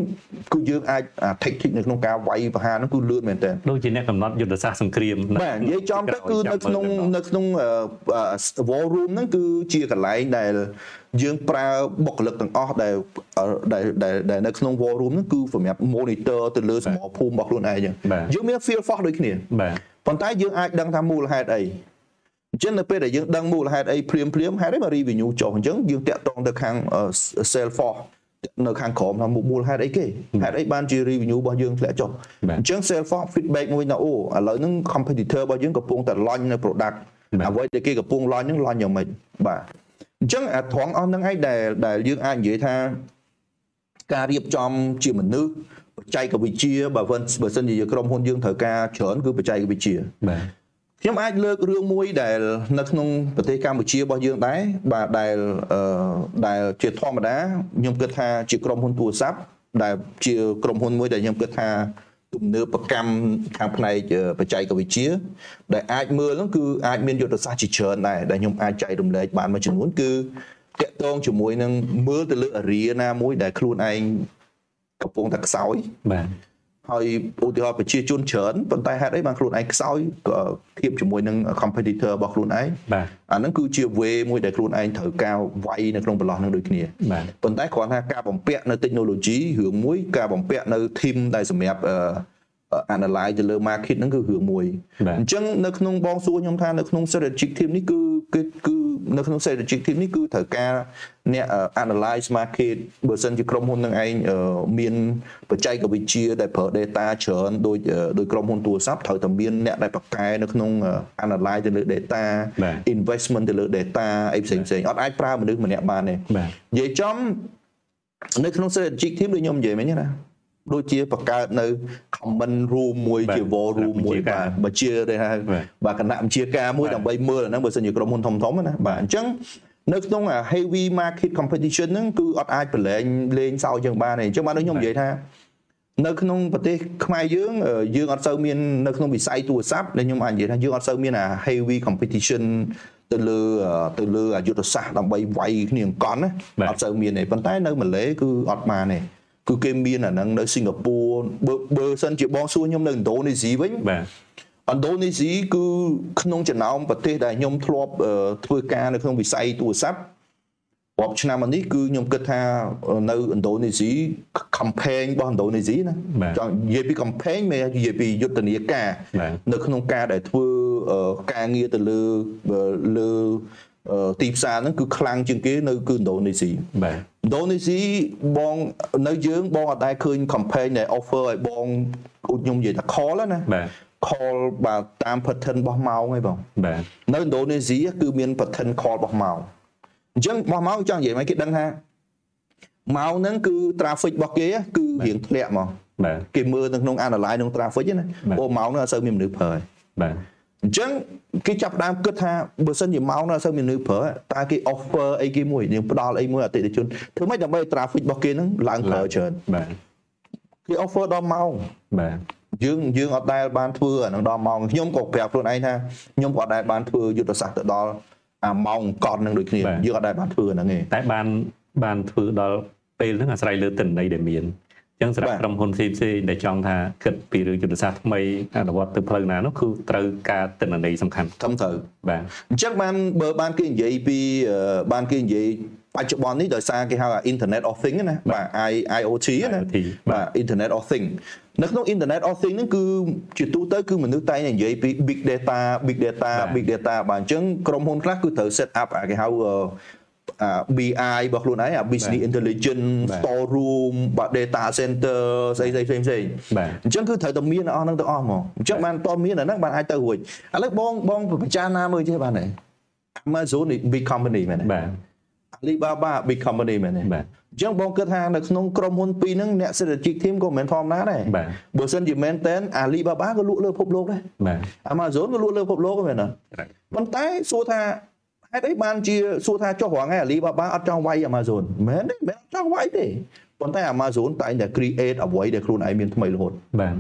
គឺយើងអាច tactic នៅក្នុងការវាយប្រហារហ្នឹងគឺលឿនមែនតើដូចជាអ្នកកំណត់យុទ្ធសាស្ត្រសង្គ្រាមបាទនិយាយចំទៅគឺនៅក្នុងនៅក្នុង war room ហ្នឹងគឺជាកន្លែងដែលយើងប្រើបុគ្គលិកទាំងអស់ដែលដែលនៅក្នុង war room ហ្នឹងគឺសម្រាប់ monitor ទៅលើសមរភូមិរបស់ខ្លួនឯងចឹងយើងមាន field force ដូចគ្នាបាទប៉ុន្តែយើងអាចដឹងថាមូលហេតុអី អញ្ចឹងនៅពេលដែលយើងដឹងមូលហេតុអីព្រាមព្រាមហេតុអីមក revenue ចុះអញ្ចឹងយើងតាក់ទងទៅខាង Salesforce នៅខាងក្រោមថាមូលហេតុអីគេហេតុអីបានជា revenue របស់យើងធ្លាក់ចុះអញ្ចឹង Salesforce feedback មួយថាអូឥឡូវហ្នឹង competitor របស់យើងកំពុងតែ launch នៅ product អ្វីដែលគេកំពុង launch ហ្នឹង launch យ៉ាងម៉េចបាទអញ្ចឹងអាត្រង់អស់ហ្នឹងឯងដែលដែលយើងអាចនិយាយថាការរៀបចំជាមនុស្សបច្ចេកវិទ្យាបើបើសិនជាក្រុមហ៊ុនយើងត្រូវការច្រើនគឺបច្ចេកវិទ្យាបាទ ខ្ញុំអាចលើករឿងមួយដែល នៅក្នុងប្រទេសកម្ពុជារបស់យើងដែរបាទដែលអឺដែលជាធម្មតាខ្ញុំគិតថាជាក្រុមហ៊ុនទូរស័ព្ទដែលជាក្រុមហ៊ុនមួយដែលខ្ញុំគិតថាទំនើបកម្មខាងផ្នែកបច្ចេកវិទ្យាដែលអាចមើលហ្នឹងគឺអាចមានយុទ្ធសាស្ត្រជាច្រើនដែរដែលខ្ញុំអាចចែករំលែកបានមួយចំនួនគឺតាក់ទងជាមួយនឹងមើលទៅលើអារីណាមួយដែលខ្លួនឯងកំពុងតែខ្សោយបាទ ហើយឧទាហរណ៍ប្រជាជនច្រើនប៉ុន្តែហេតុអីបានខ្លួនឯងខ្សោយធៀបជាមួយនឹង competitor របស់ខ្លួនឯងបាទអាហ្នឹងគឺជា way មួយដែលខ្លួនឯងត្រូវការវាយនៅក្នុងប្រឡោះហ្នឹងដូចគ្នាបាទប៉ុន្តែគ្រាន់ថាការបំពាក់នៅ technology រឿងមួយការបំពាក់នៅ team ដែលសម្រាប់ analyze ទៅលើ market ហ្នឹងគឺរឿងមួយអញ្ចឹងនៅក្នុងបងសួរខ្ញុំថានៅក្នុង strategic team នេះគឺគឺគឺនៅក្នុង strategic team នេះគឺត្រូវការអ្នក analyze market បើសិនជាក្រុមហ៊ុននឹងឯងមានបច្ចេកវិទ្យាដែលប្រើ data ច្រើនដូចដោយក្រុមហ៊ុនទូរស័ព្ទត្រូវតែមានអ្នកដែលបកកែនៅក្នុង analyze ទៅលើ data investment ទៅលើ data អីផ្សេងផ្សេងអត់អាចប្រើមនុស្សម្នាក់បានទេនិយាយចំនៅក្នុង strategic team ដូចខ្ញុំនិយាយមិញណា ដូចជាបង្កើតនៅ common room មួយជា war room មួយបាទបើជាទេហៅបាទគណៈបញ្ជាការមួយដើម្បីមើលហ្នឹងបើសិនជាក្រុមហ៊ុនធំធំណាបាទអញ្ចឹងនៅក្នុង heavy market competition ហ្នឹងគឺអត់អាចប្រឡែងលេងសើចជាងបានទេអញ្ចឹងបានខ្ញុំនិយាយថានៅក្នុងប្រទេសខ្មែរយើងយើងអត់សូវមាននៅក្នុងវិស័យទូរស័ព្ទដែលខ្ញុំអាចនិយាយថាយើងអត់សូវមានអា heavy competition ទៅលើទៅលើយុទ្ធសាស្ត្រដើម្បីវាយគ្នាអង្គន់ណាអត់សូវមានទេប៉ុន្តែនៅម៉ាឡេគឺអត់បានទេ គឺគេមានអាហ្នឹងនៅសិង្ហបុរីបើបើសិនជាបងសួរខ្ញុំនៅឥណ្ឌូនេស៊ីវិញបាទឥណ្ឌូនេស៊ីគឺក្នុងចំណោមប្រទេសដែលខ្ញុំធ្លាប់ធ្វើការនៅក្នុងវិស័យទូរស័ព្ទរាប់ឆ្នាំមកនេះគឺខ្ញុំគិតថានៅឥណ្ឌូនេស៊ី campaign របស់ឥណ្ឌូនេស៊ីណាចង់និយាយពី campaign មិននិយាយពីយុទ្ធនាការនៅក្នុងការដែលធ្វើការងារទៅលើលើទីផ្សារហ្នឹងគឺខ្លាំងជាងគេនៅគឺឥណ្ឌូនេស៊ីបាទឥណ្ឌូនេស៊ីបងនៅយើងបងអត់ដែលឃើញ campaign ដែល offer ឲ្យបងខ្ញុំនិយាយថា call ណាបាទ call បាទតាម pattern របស់ម៉ោងឯងបងបាទនៅឥណ្ឌូនេស៊ីគឺមាន pattern call របស់ម៉ោងអញ្ចឹងរបស់ម៉ោងចង់និយាយមកគេដឹងថាម៉ោងហ្នឹងគឺ traffic របស់គេគឺរៀងធ្លាក់មកបាទគេមើលនៅក្នុង analyze ក្នុង traffic ណាបាទអូម៉ោងហ្នឹងអត់សូវមានមនុស្សប្រើទេបាទ អញ្ចឹងគេចាប់ផ្ដើមគិតថាបើសិនជាម៉ោងនោះអត់សូវមានមនុស្សប្រើតើគេ offer អីគេមួយយើងផ្ដល់អីមួយអតិថិជនធ្វើម៉េចដើម្បី traffic របស់គេហ្នឹងឡើងប្រើច្រើនបាទគេ offer ដល់ម៉ោងបាទយើងយើងអត់ដែលបានធ្វើអានឹងដល់ម៉ោងខ្ញុំក៏ប្រាប់ខ្លួនឯងថាខ្ញុំក៏អត់ដែលបានធ្វើយុទ្ធសាស្ត្រទៅដល់អាម៉ោងកត់នឹងដូចគ្នាយើងអត់ដែលបានធ្វើហ្នឹងទេតែបានបានធ្វើដល់ពេលហ្នឹងអាស្រ័យលើទិន្នន័យដែលមានអញ្ចឹងសម្រាប់បាទក្រុមហ៊ុនផ្សេងផ្សេងដែលចង់ថាគិតពីរឿងយុទ្ធសាស្ត្រថ្មីអនុវត្តទៅផ្លូវណានោះគឺត្រូវការទិន្នន័យសំខាន់ត្រឹមត្រូវបាទអញ្ចឹងបានបើបានគេនិយាយពីអឺបានគេនិយាយបច្ចុប្បន្ននេះដោយសារគេហៅថា Internet of Things ណាបាទ I- IoT ណា IoT បាទ Internet of Things នៅក្នុង Internet of Things ហ្នឹងគឺជាទូទៅគឺមនុស្សតែងតែនិយាយពី big data big data បាទ big data បាទអញ្ចឹងក្រុមហ៊ុនខ្លះគឺត្រូវ set up អាគេហៅអឺអា BI របស់ខ្លួនឯងអា business intelligence បាទ store room បាទ data center ស្អីស្អីផ្សេងផ្សេងៗបាទអញ្ចឹងគឺត្រូវតែមានអស់ហ្នឹងទាំងអស់ហ្មងអញ្ចឹងបានតមានអាហ្នឹងបានអាចទៅរួចឥឡូវបងបងពិចារណាមើលចេះបានទេ Amazon នេះ big company មែនទេបាទ Alibaba big company មែនទេបាទអញ្ចឹងបងគិតថានៅក្នុងក្រុមហ៊ុនពីរហ្នឹងអ្នក strategic team ក៏មិនមែនធម្មតាដែរបាទបើសិនជាមែនតែន Alibaba ក៏លក់លើពិភពលោកដែរបាទ Amazon ក៏លក់លើពិភពលោកមែនទេប៉ុន្តែសួរថា ហេតុអីបានជាសួរថាចុះរងឯ Alibaba អត់ចង់វាយ Amazon មែនទេមិនអត់ចង់វាយទេប៉ុន្តែ Amazon តែងតែ create អ្វីដែលខ្លួនឯងមានថ្មីរហូតបាទ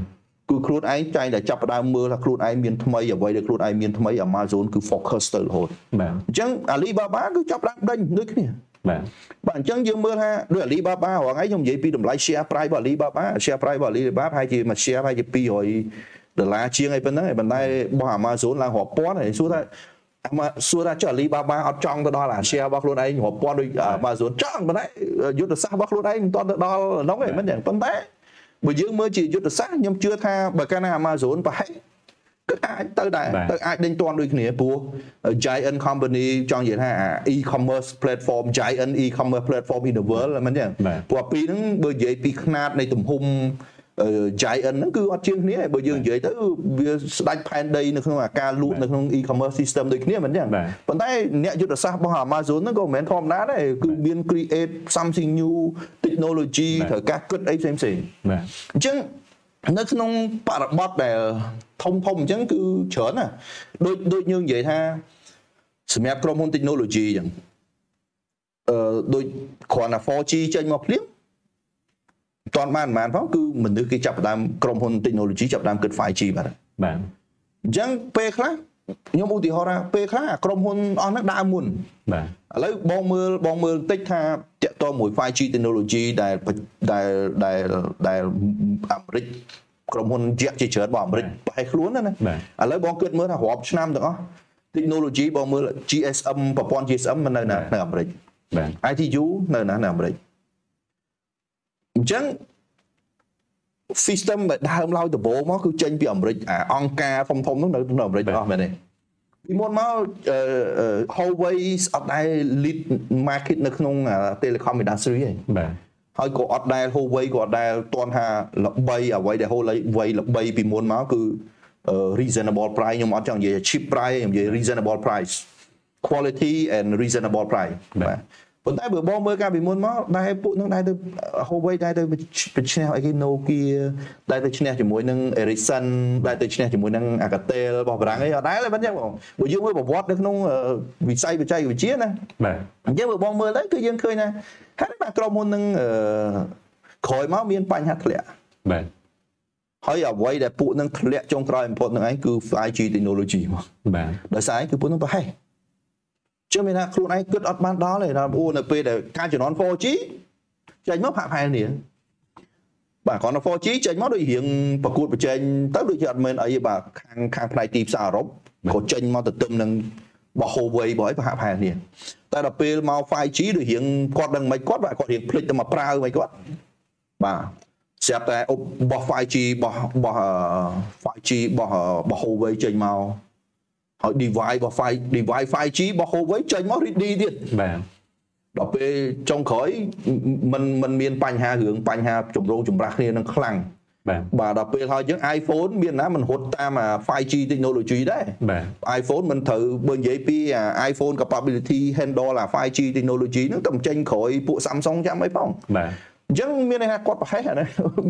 គឺខ្លួនឯងចាញ់តែចាប់ផ្ដើមមើលថាខ្លួនឯងមានថ្មីអ្វីដែលខ្លួនឯងមានថ្មី Amazon គឺ focus ទៅរហូតបាទអញ្ចឹង Alibaba គឺចាប់ផ្ដើមដេញដូចគ្នាបាទបាទអញ្ចឹងយើងមើលថាដូច Alibaba រងឯងខ្ញុំនិយាយពីតម្លៃ share price របស់ Alibaba share price របស់ Alibaba ប្រហែលជាមួយ share ប្រហែលជា200ដុល្លារជាងអីប៉ុណ្ណឹងឯងប៉ុន្តែរបស់ Amazon ឡើងរាប់ពាន់ហើយសួរថា អាម៉ាសួរថាចុះ Alibaba អត់ចង់ទៅដល់អា share របស់ខ្លួនឯងរាប់ពាន់ដូច Amazon ចង់ប៉ុន្តែយុទ្ធសាស្ត្ររបស់ខ្លួនឯងមិនទាន់ទៅដល់ហ្នឹងឯងមិនចឹងប៉ុន្តែបើយើងមើលជាយុទ្ធសាស្ត្រខ្ញុំជឿថាបើកាលណា Amazon ប្រហែលគឺអាចទៅដែរ បាទ ទៅអាចដេញទាន់ដូចគ្នាព្រោះ giant company ចង់និយាយថាអា e-commerce platform giant e-commerce platform in the world មិនចឹង បាទ ព្រោះពីរហ្នឹងបើនិយាយពីຂະຫນាតនៃទំហំអឺ giant ហ្នឹងគឺអត់ជាងគ្នាទេបើយើងនិយាយទៅវាស្ដាច់ផែនដីនៅក្នុងអាការលូតនៅក្នុង e-commerce system ដូចគ្នាមិនចឹងបាទប៉ុន្តែអ្នកយុទ្ធសាស្ត្ររបស់ Amazon ហ្នឹងក៏មិនមែនធម្មតាដែរគឺមាន create something new technology បាទត្រូវការគិតអីផ្សេងផ្សេងៗបាទអញ្ចឹងនៅក្នុងបរិបទដែលធំធំអញ្ចឹងគឺច្រើនណាស់ដូចដូចយើងនិយាយថាសម្រាប់ក្រុមហ៊ុន technology អញ្ចឹងអឺដូចគ្រាន់តែ 4G ចេញមកភ្លាមមិន តាន់បានប៉ុន្មានផងគឺមនុស្សគេចាប់ផ្ដើមក្រុមហ៊ុន technology ចាប់ផ្ដើមគិត 5G បាទបាទអញ្ចឹងពេលខ្លះខ្ញុំឧទាហរណ៍ថាពេលខ្លះអាក្រុមហ៊ុនអស់ហ្នឹងដើរមុនបាទឥឡូវបងមើលបងមើលបន្តិចថាតកតមួយ 5G technology ដែលដែលដែលដែលអាមេរិកក្រុមហ៊ុនជាក់ជាច្រើនរបស់អាមេរិកប្រហែលខ្លួនណាណាបាទឥឡូវបងគិតមើលថារាប់ឆ្នាំទាំងអស់ technology បងមើល GSM ប្រព័ន្ធ GSM មិននៅណានៅអាមេរិកបាទ ITU នៅណានៅអាមេរិក អញ្ចឹង system ដែលដើមឡើយដំបូងមកគឺចេញពីអាមេរិកអាអង្គការធំធំៗហ្នឹងនៅនៅអាមេរិកទាំងអស់មែនទេពីមុនមកអឺអឺ Huawei អត់ដែល lead market នៅក្នុងអា telecom industry ទេបាទហើយក៏អត់ដែល Huawei ក៏អត់ដែលទាន់ថាល្បីអ្វីដែល Huawei ល្បីពីមុនមកគឺអឺ reasonable price ខ្ញុំអត់ចង់និយាយ cheap price ខ្ញុំនិយាយ reasonable price quality and reasonable price បាទ បាទប៉ុន្តែបើបងមើលកាលពីមុនមកដែរពួកនឹងដែរទៅ Huawei ដែរទៅប្រឈ្នះអីគេ Nokia ដែរទៅឈ្នះជាមួយនឹង Ericsson ដែរទៅឈ្នះជាមួយនឹង Alcatel របស់បារាំងអីអត់ដែរទេមិនចឹងបងបើយើងមើលប្រវត្តិនៅក្នុងអឺវិស័យបច្ចេកវិទ្យាណាបាទអញ្ចឹងបើបងមើលទៅគឺយើងឃើញថាហេតុអីបានក្រុមហ៊ុននឹងអឺក្រោយមកមានបញ្ហាធ្លាក់បាទហើយអ្វីដែលពួកនឹងធ្លាក់ចុងក្រោយបំផុតនឹងឯងគឺ 5G technology មកបាទដោយសារអីគឺពួកនឹងប្រហែ សជឿមានថាខ្លួនឯងគិតអត់បានដល់ទេដល់អូនៅពេលដែលការជំនាន់ 4G ចេញមកផាក់ផែននេះបាទគ្រាន់តែ 4G ចេញមកដូចរៀងប្រកួតប្រជែងទៅដូចជាអត់មែនអីទេបាទខាងខាងផ្នែកទីផ្សារអឺរ៉ុបក៏ចេញមកទៅទឹមនឹងបោះ Huawei បោះអីប្រហាក់ប្រហែលនេះតែដល់ពេលមក 5G ដូចរៀងគាត់ដឹងមិនគាត់បាទគាត់រៀងភ្លេចទៅមកប្រើមិនគាត់បាទស្រាប់តែអុបបោះ 5G បោះបោះអឺ 5G បោះអឺបោះ Huawei ចេញមក ហើយ device របស់ 5 device 5G របស់ Huawei ចេញមក ready ទៀត បាទ ដល់ពេលចុងក្រោយมันมันមានបញ្ហារឿងបញ្ហាចម្រូងចម្រាសគ្នានឹងខ្លាំង បាទ បាទដល់ពេលហើយយើង iPhone មានណាมันរត់តាមអា 5G technology ដែរ បាទ iPhone មិនត្រូវបើនិយាយពីអា iPhone capability handle អា 5G technology ហ្នឹងតែមិនចេញក្រោយពួក Samsung ចាំអីផង បាទ អញ្ចឹងមានន័យថាគាត់ប្រហែសអាហ្នឹង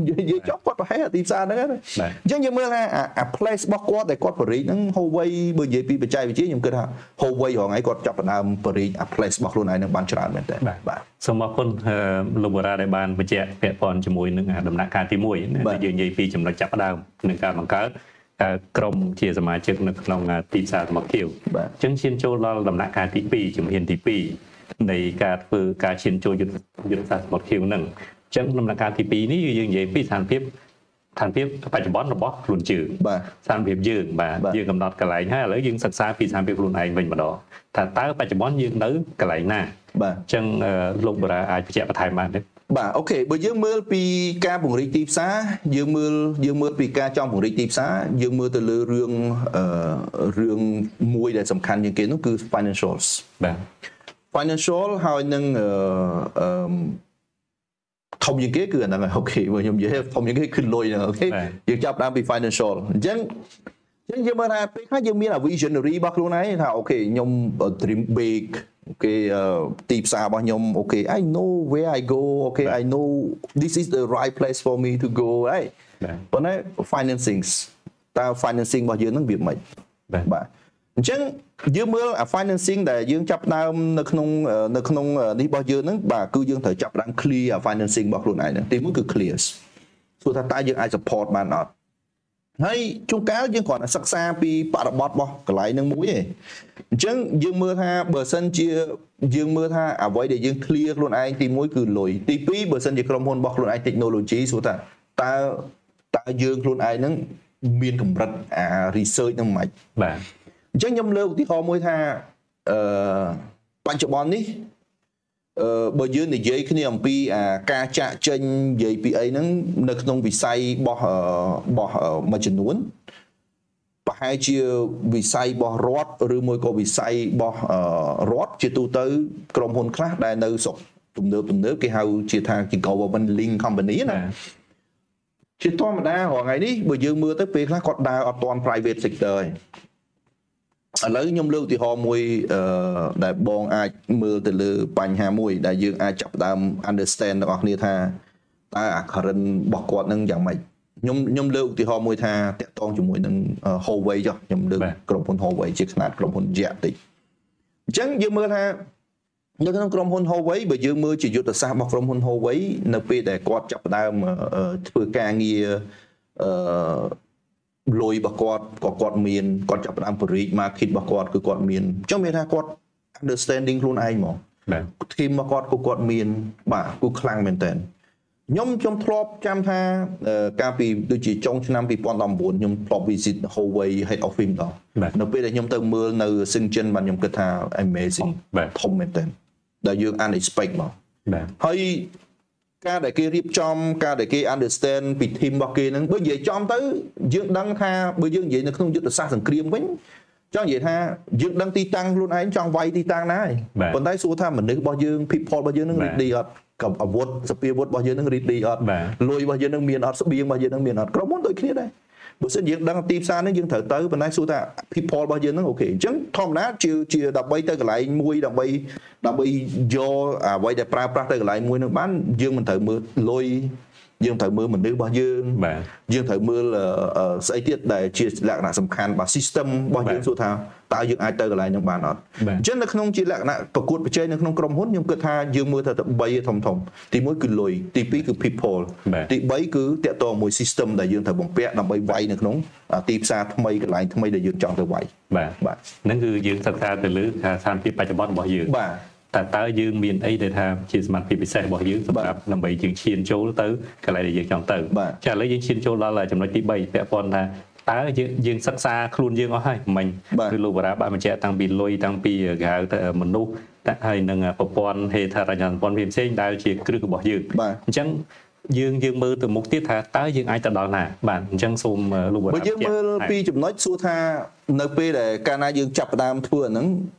និយាយចប់គាត់ប្រហែសអាទីផ្សារហ្នឹងណាបាទអញ្ចឹងយើងមើលថាអាអា place របស់គាត់ដែលគាត់បរិយហ្នឹង Huawei បើនិយាយពីបច្ចេកវិទ្យាខ្ញុំគិតថា Huawei រហងៃគាត់ចាប់ផ្ដើមបរិយអា place របស់ខ្លួនឯងហ្នឹងបានច្រើនមែនតើបាទបាទសូមអរគុណអឺលោកបារាដែលបានបញ្ជាក់ពាក់ព័ន្ធជាមួយនឹងអាដំណាក់កាលទី1ណាបាទដែលយើងនិយាយពីចំណុចចាប់ផ្ដើមនឹងការបង្កើតអឺក្រុមជាសមាជិកនៅក្នុងអាទីផ្សារសមត្ថភាពបាទអញ្ចឹងឈានចូលដល់ដំណាក់កាលទី2ជំហានទី2 នៃការធ្វើការឈានចូលយុទ្ធយុទ្ធសាស្ត្រសមត្ថភាពហ្នឹងអញ្ចឹងដំណាក់កាលទី2នេះគឺយើងនិយាយពីស្ថានភាពស្ថានភាពបច្ចុប្បន្នរបស់ខ្លួនជើងបាទស្ថានភាពយើងបាទបាទយើងកំណត់កន្លែងហើយឥឡូវយើងសិក្សាពីស្ថានភាពខ្លួនឯងវិញម្ដងថាតើបច្ចុប្បន្នយើងនៅកន្លែងណាបាទអញ្ចឹងអឺលោកបារាអាចបញ្ជាក់បន្ថែមបានទេបាទអូខេបើយើងមើលពីការពង្រីកទីផ្សារយើងមើលយើងមើលពីការចង់ពង្រីកទីផ្សារយើងមើលទៅលើរឿងអឺរឿងមួយដែលសំខាន់ជាងគេនោះគឺ financials បាទ financial ហើយនឹងអឺអឺធំជាងគេគឺអាហ្នឹងហើយ OK បើខ្ញុំនិយាយធំជាងគេគឺលុយហ្នឹង OK បាទយើងចាប់ផ្ដើមពី financial អញ្ចឹងអញ្ចឹងយើងមើលថាពេលខ្លះយើងមានអា visionary របស់ខ្លួនឯងថា OK ខ្ញុំ dream big OK អឺទីផ្សាររបស់ខ្ញុំ OK I know where I go OK I know this is the right place for me to go ហើយបាទប៉ុន្តែ financing តើ financing របស់យើងហ្នឹងវាមិនបាទបាទ អញ្ចឹងយើងមើលអា financing ដែលយើងចាប់ផ្ដើមនៅក្នុងនៅក្នុងនេះរបស់យើងហ្នឹងបាទគឺយើងត្រូវចាប់ផ្ដើម clear អា financing របស់ខ្លួនឯងហ្នឹងទីមួយគឺ clear សួរថាតើយើងអាច support បានអត់ហើយជួនកាលយើងគ្រាន់តែសិក្សាពីបរិបទរបស់កន្លែងហ្នឹងមួយទេអញ្ចឹងយើងមើលថាបើសិនជាយើងមើលថាអ្វីដែលយើង clear ខ្លួនឯងទីមួយគឺលុយទីពីរបើសិនជាក្រុមហ៊ុនរបស់ខ្លួនឯង technology សួរថាតើតើយើងខ្លួនឯងហ្នឹងមានកម្រិតអា research ហ្នឹងមិនបាទ អញ្ចឹងខ្ញុំលើកឧទាហរណ៍មួយថាអឺបច្ចុប្បន្ននេះអឺបើយើងនិយាយគ្នាអំពីអាការចាក់ចេញនិយាយពីអីហ្នឹងនៅក្នុងវិស័យរបស់អឺរបស់អឺមួយចំនួនប្រហែលជាវិស័យរបស់រដ្ឋឬមួយក៏វិស័យរបស់អឺរដ្ឋជាទូទៅក្រុមហ៊ុនខ្លះដែលនៅស្រុកទំនើបទំនើបគេហៅជាថាជា government link company ណាបាទជាធម្មតារាល់ថ្ងៃនេះបើយើងមើលទៅពេលខ្លះគាត់ដើរអត់ទាន់ private sector ឯង ឥឡូវខ្ញុំលើកឧទាហរណ៍មួយអឺដែលបងអាចមើលទៅលើបញ្ហាមួយ ដែលយើងអាចចាប់ផ្ដើម understand ទាំងអស់គ្នាថាតើអា current របស់គាត់នឹងយ៉ាងម៉េចខ្ញុំខ្ញុំលើកឧទាហរណ៍មួយថាតាក់ទងជាមួយនឹង Huawei ចុះខ្ញុំលើកក្រុមហ៊ុន Huawei ជាខ្នាតក្រុមហ៊ុន Jack តិចអញ្ចឹងយើងមើលថានៅក្នុងក្រុមហ៊ុន Huawei បើយើងមើលជាយុទ្ធសាស្ត្ររបស់ក្រុមហ៊ុន Huawei នៅពេលដែលគាត់ចាប់ផ្ដើមអឺអឺធ្វើការងារអឺ លុយរបស់គាត់ក៏គាត់មានគាត់ចាប់ផ្ដើមបរិយា market របស់គាត់គឺគាត់មានអញ្ចឹងមានថាគាត់ understanding ខ្លួនឯងហ្មងបាទធីមរបស់គាត់ក៏គាត់មាន បាទគឺខ្លាំងមែនតើខ្ញុំខ្ញុំធ្លាប់ចាំថាអឺកាលពីដូចជាចុងឆ្នាំ2019ខ្ញុំធ្លាប់ visit Huawei head office ដល់បាទនៅពេលដែលខ្ញុំទៅមើលនៅ Shenzhen បាទខ្ញុំគិតថា amazing បាទធំមែនតើដែលយើង unexpect មកបាទហើយ ការដែលគេរៀបចំការដែលគេ understand ពី team របស់គេហ្នឹងបើនិយាយចំទៅយើងដឹងថាបើយើងនិយាយនៅក្នុងយុទ្ធសាស្ត្រសង្គ្រាមវិញចង់និយាយថាយើងដឹងទីតាំងខ្លួនឯងចង់វាយទីតាំងណាហើយបាទប៉ុន្តែសួរថាមនុស្សរបស់យើង people របស់យើងហ្នឹងបាទរីករាយអត់กับអាវុធសពាវុធរបស់យើងហ្នឹងរីករាយអត់បាទលុយរបស់យើងហ្នឹងមានអត់ស្បៀងរបស់យើងហ្នឹងមានអត់ក្រុមហ៊ុនដូចគ្នាដែរ បើសិនយើងដឹងទីផ្សារហ្នឹងយើងត្រូវទៅប៉ុន្តែសួរថា people របស់យើងហ្នឹងអូខេអញ្ចឹងធម្មតាជាជាដើម្បីទៅកន្លែងមួយដើម្បីដើម្បីយកអ្វីដែលប្រើប្រាស់ទៅកន្លែងមួយហ្នឹងបានយើងមិនត្រូវមើលលុយ យើងត្រូវមើលមនុស្សរបស់យើងបាទយើងត្រូវមើលអឺអឺស្អីទៀតដែលជាលក្ខណៈសំខាន់បាទ system របស់យើងបាទសួរថាតើយើងអាចទៅកន្លែងហ្នឹងបានអត់បាទអញ្ចឹងនៅក្នុងជាលក្ខណៈប្រកួតប្រជែងនៅក្នុងក្រុមហ៊ុនខ្ញុំគិតថាយើងមើលទៅតែ3ធំធំទី1គឺលុយទី2គឺ people បាទទី3គឺតាក់ទងមួយ system ដែលយើងត្រូវបំពាក់ដើម្បីវាយនៅក្នុងអាទីផ្សារថ្មីកន្លែងថ្មីដែលយើងចង់ទៅវាយបាទបាទហ្នឹងគឺយើងសិក្សាទៅលើថាស្ថានភាពបច្ចុប្បន្នរបស់យើងបាទ តើតើយើងមានអីដែលថាជាសមត្ថភាពពិសេសរបស់យើងសម្រាប់ដើម្បីយើងឈានចូលទៅកន្លែងដែលយើងចង់ទៅបាទចាឥឡូវយើងឈានចូលដល់ចំណុចទី3ពាក់ព័ន្ធថាតើយើងយើងសិក្សាខ្លួនយើងអស់ហើយមិញបាទគឺលោកបារាបានបញ្ជាក់តាំងពីលុយតាំងពីគេហៅទៅមនុស្សតាហើយនឹងប្រព័ន្ធហេដ្ឋារចនាសម្ព័ន្ធផ្សេងៗដែលជាគ្រឹះរបស់យើងបាទអញ្ចឹងយើងយើងមើលទៅមុខទៀតថាតើយើងអាចទៅដល់ណាបាទអញ្ចឹងសូមលោកបារាបើយើងមើលបញ្ជាក់ពីចំណុចសួរថានៅពេលដែលកាលណាយើងចាប់ផ្ដើមធ្វើអាហ្នឹងចា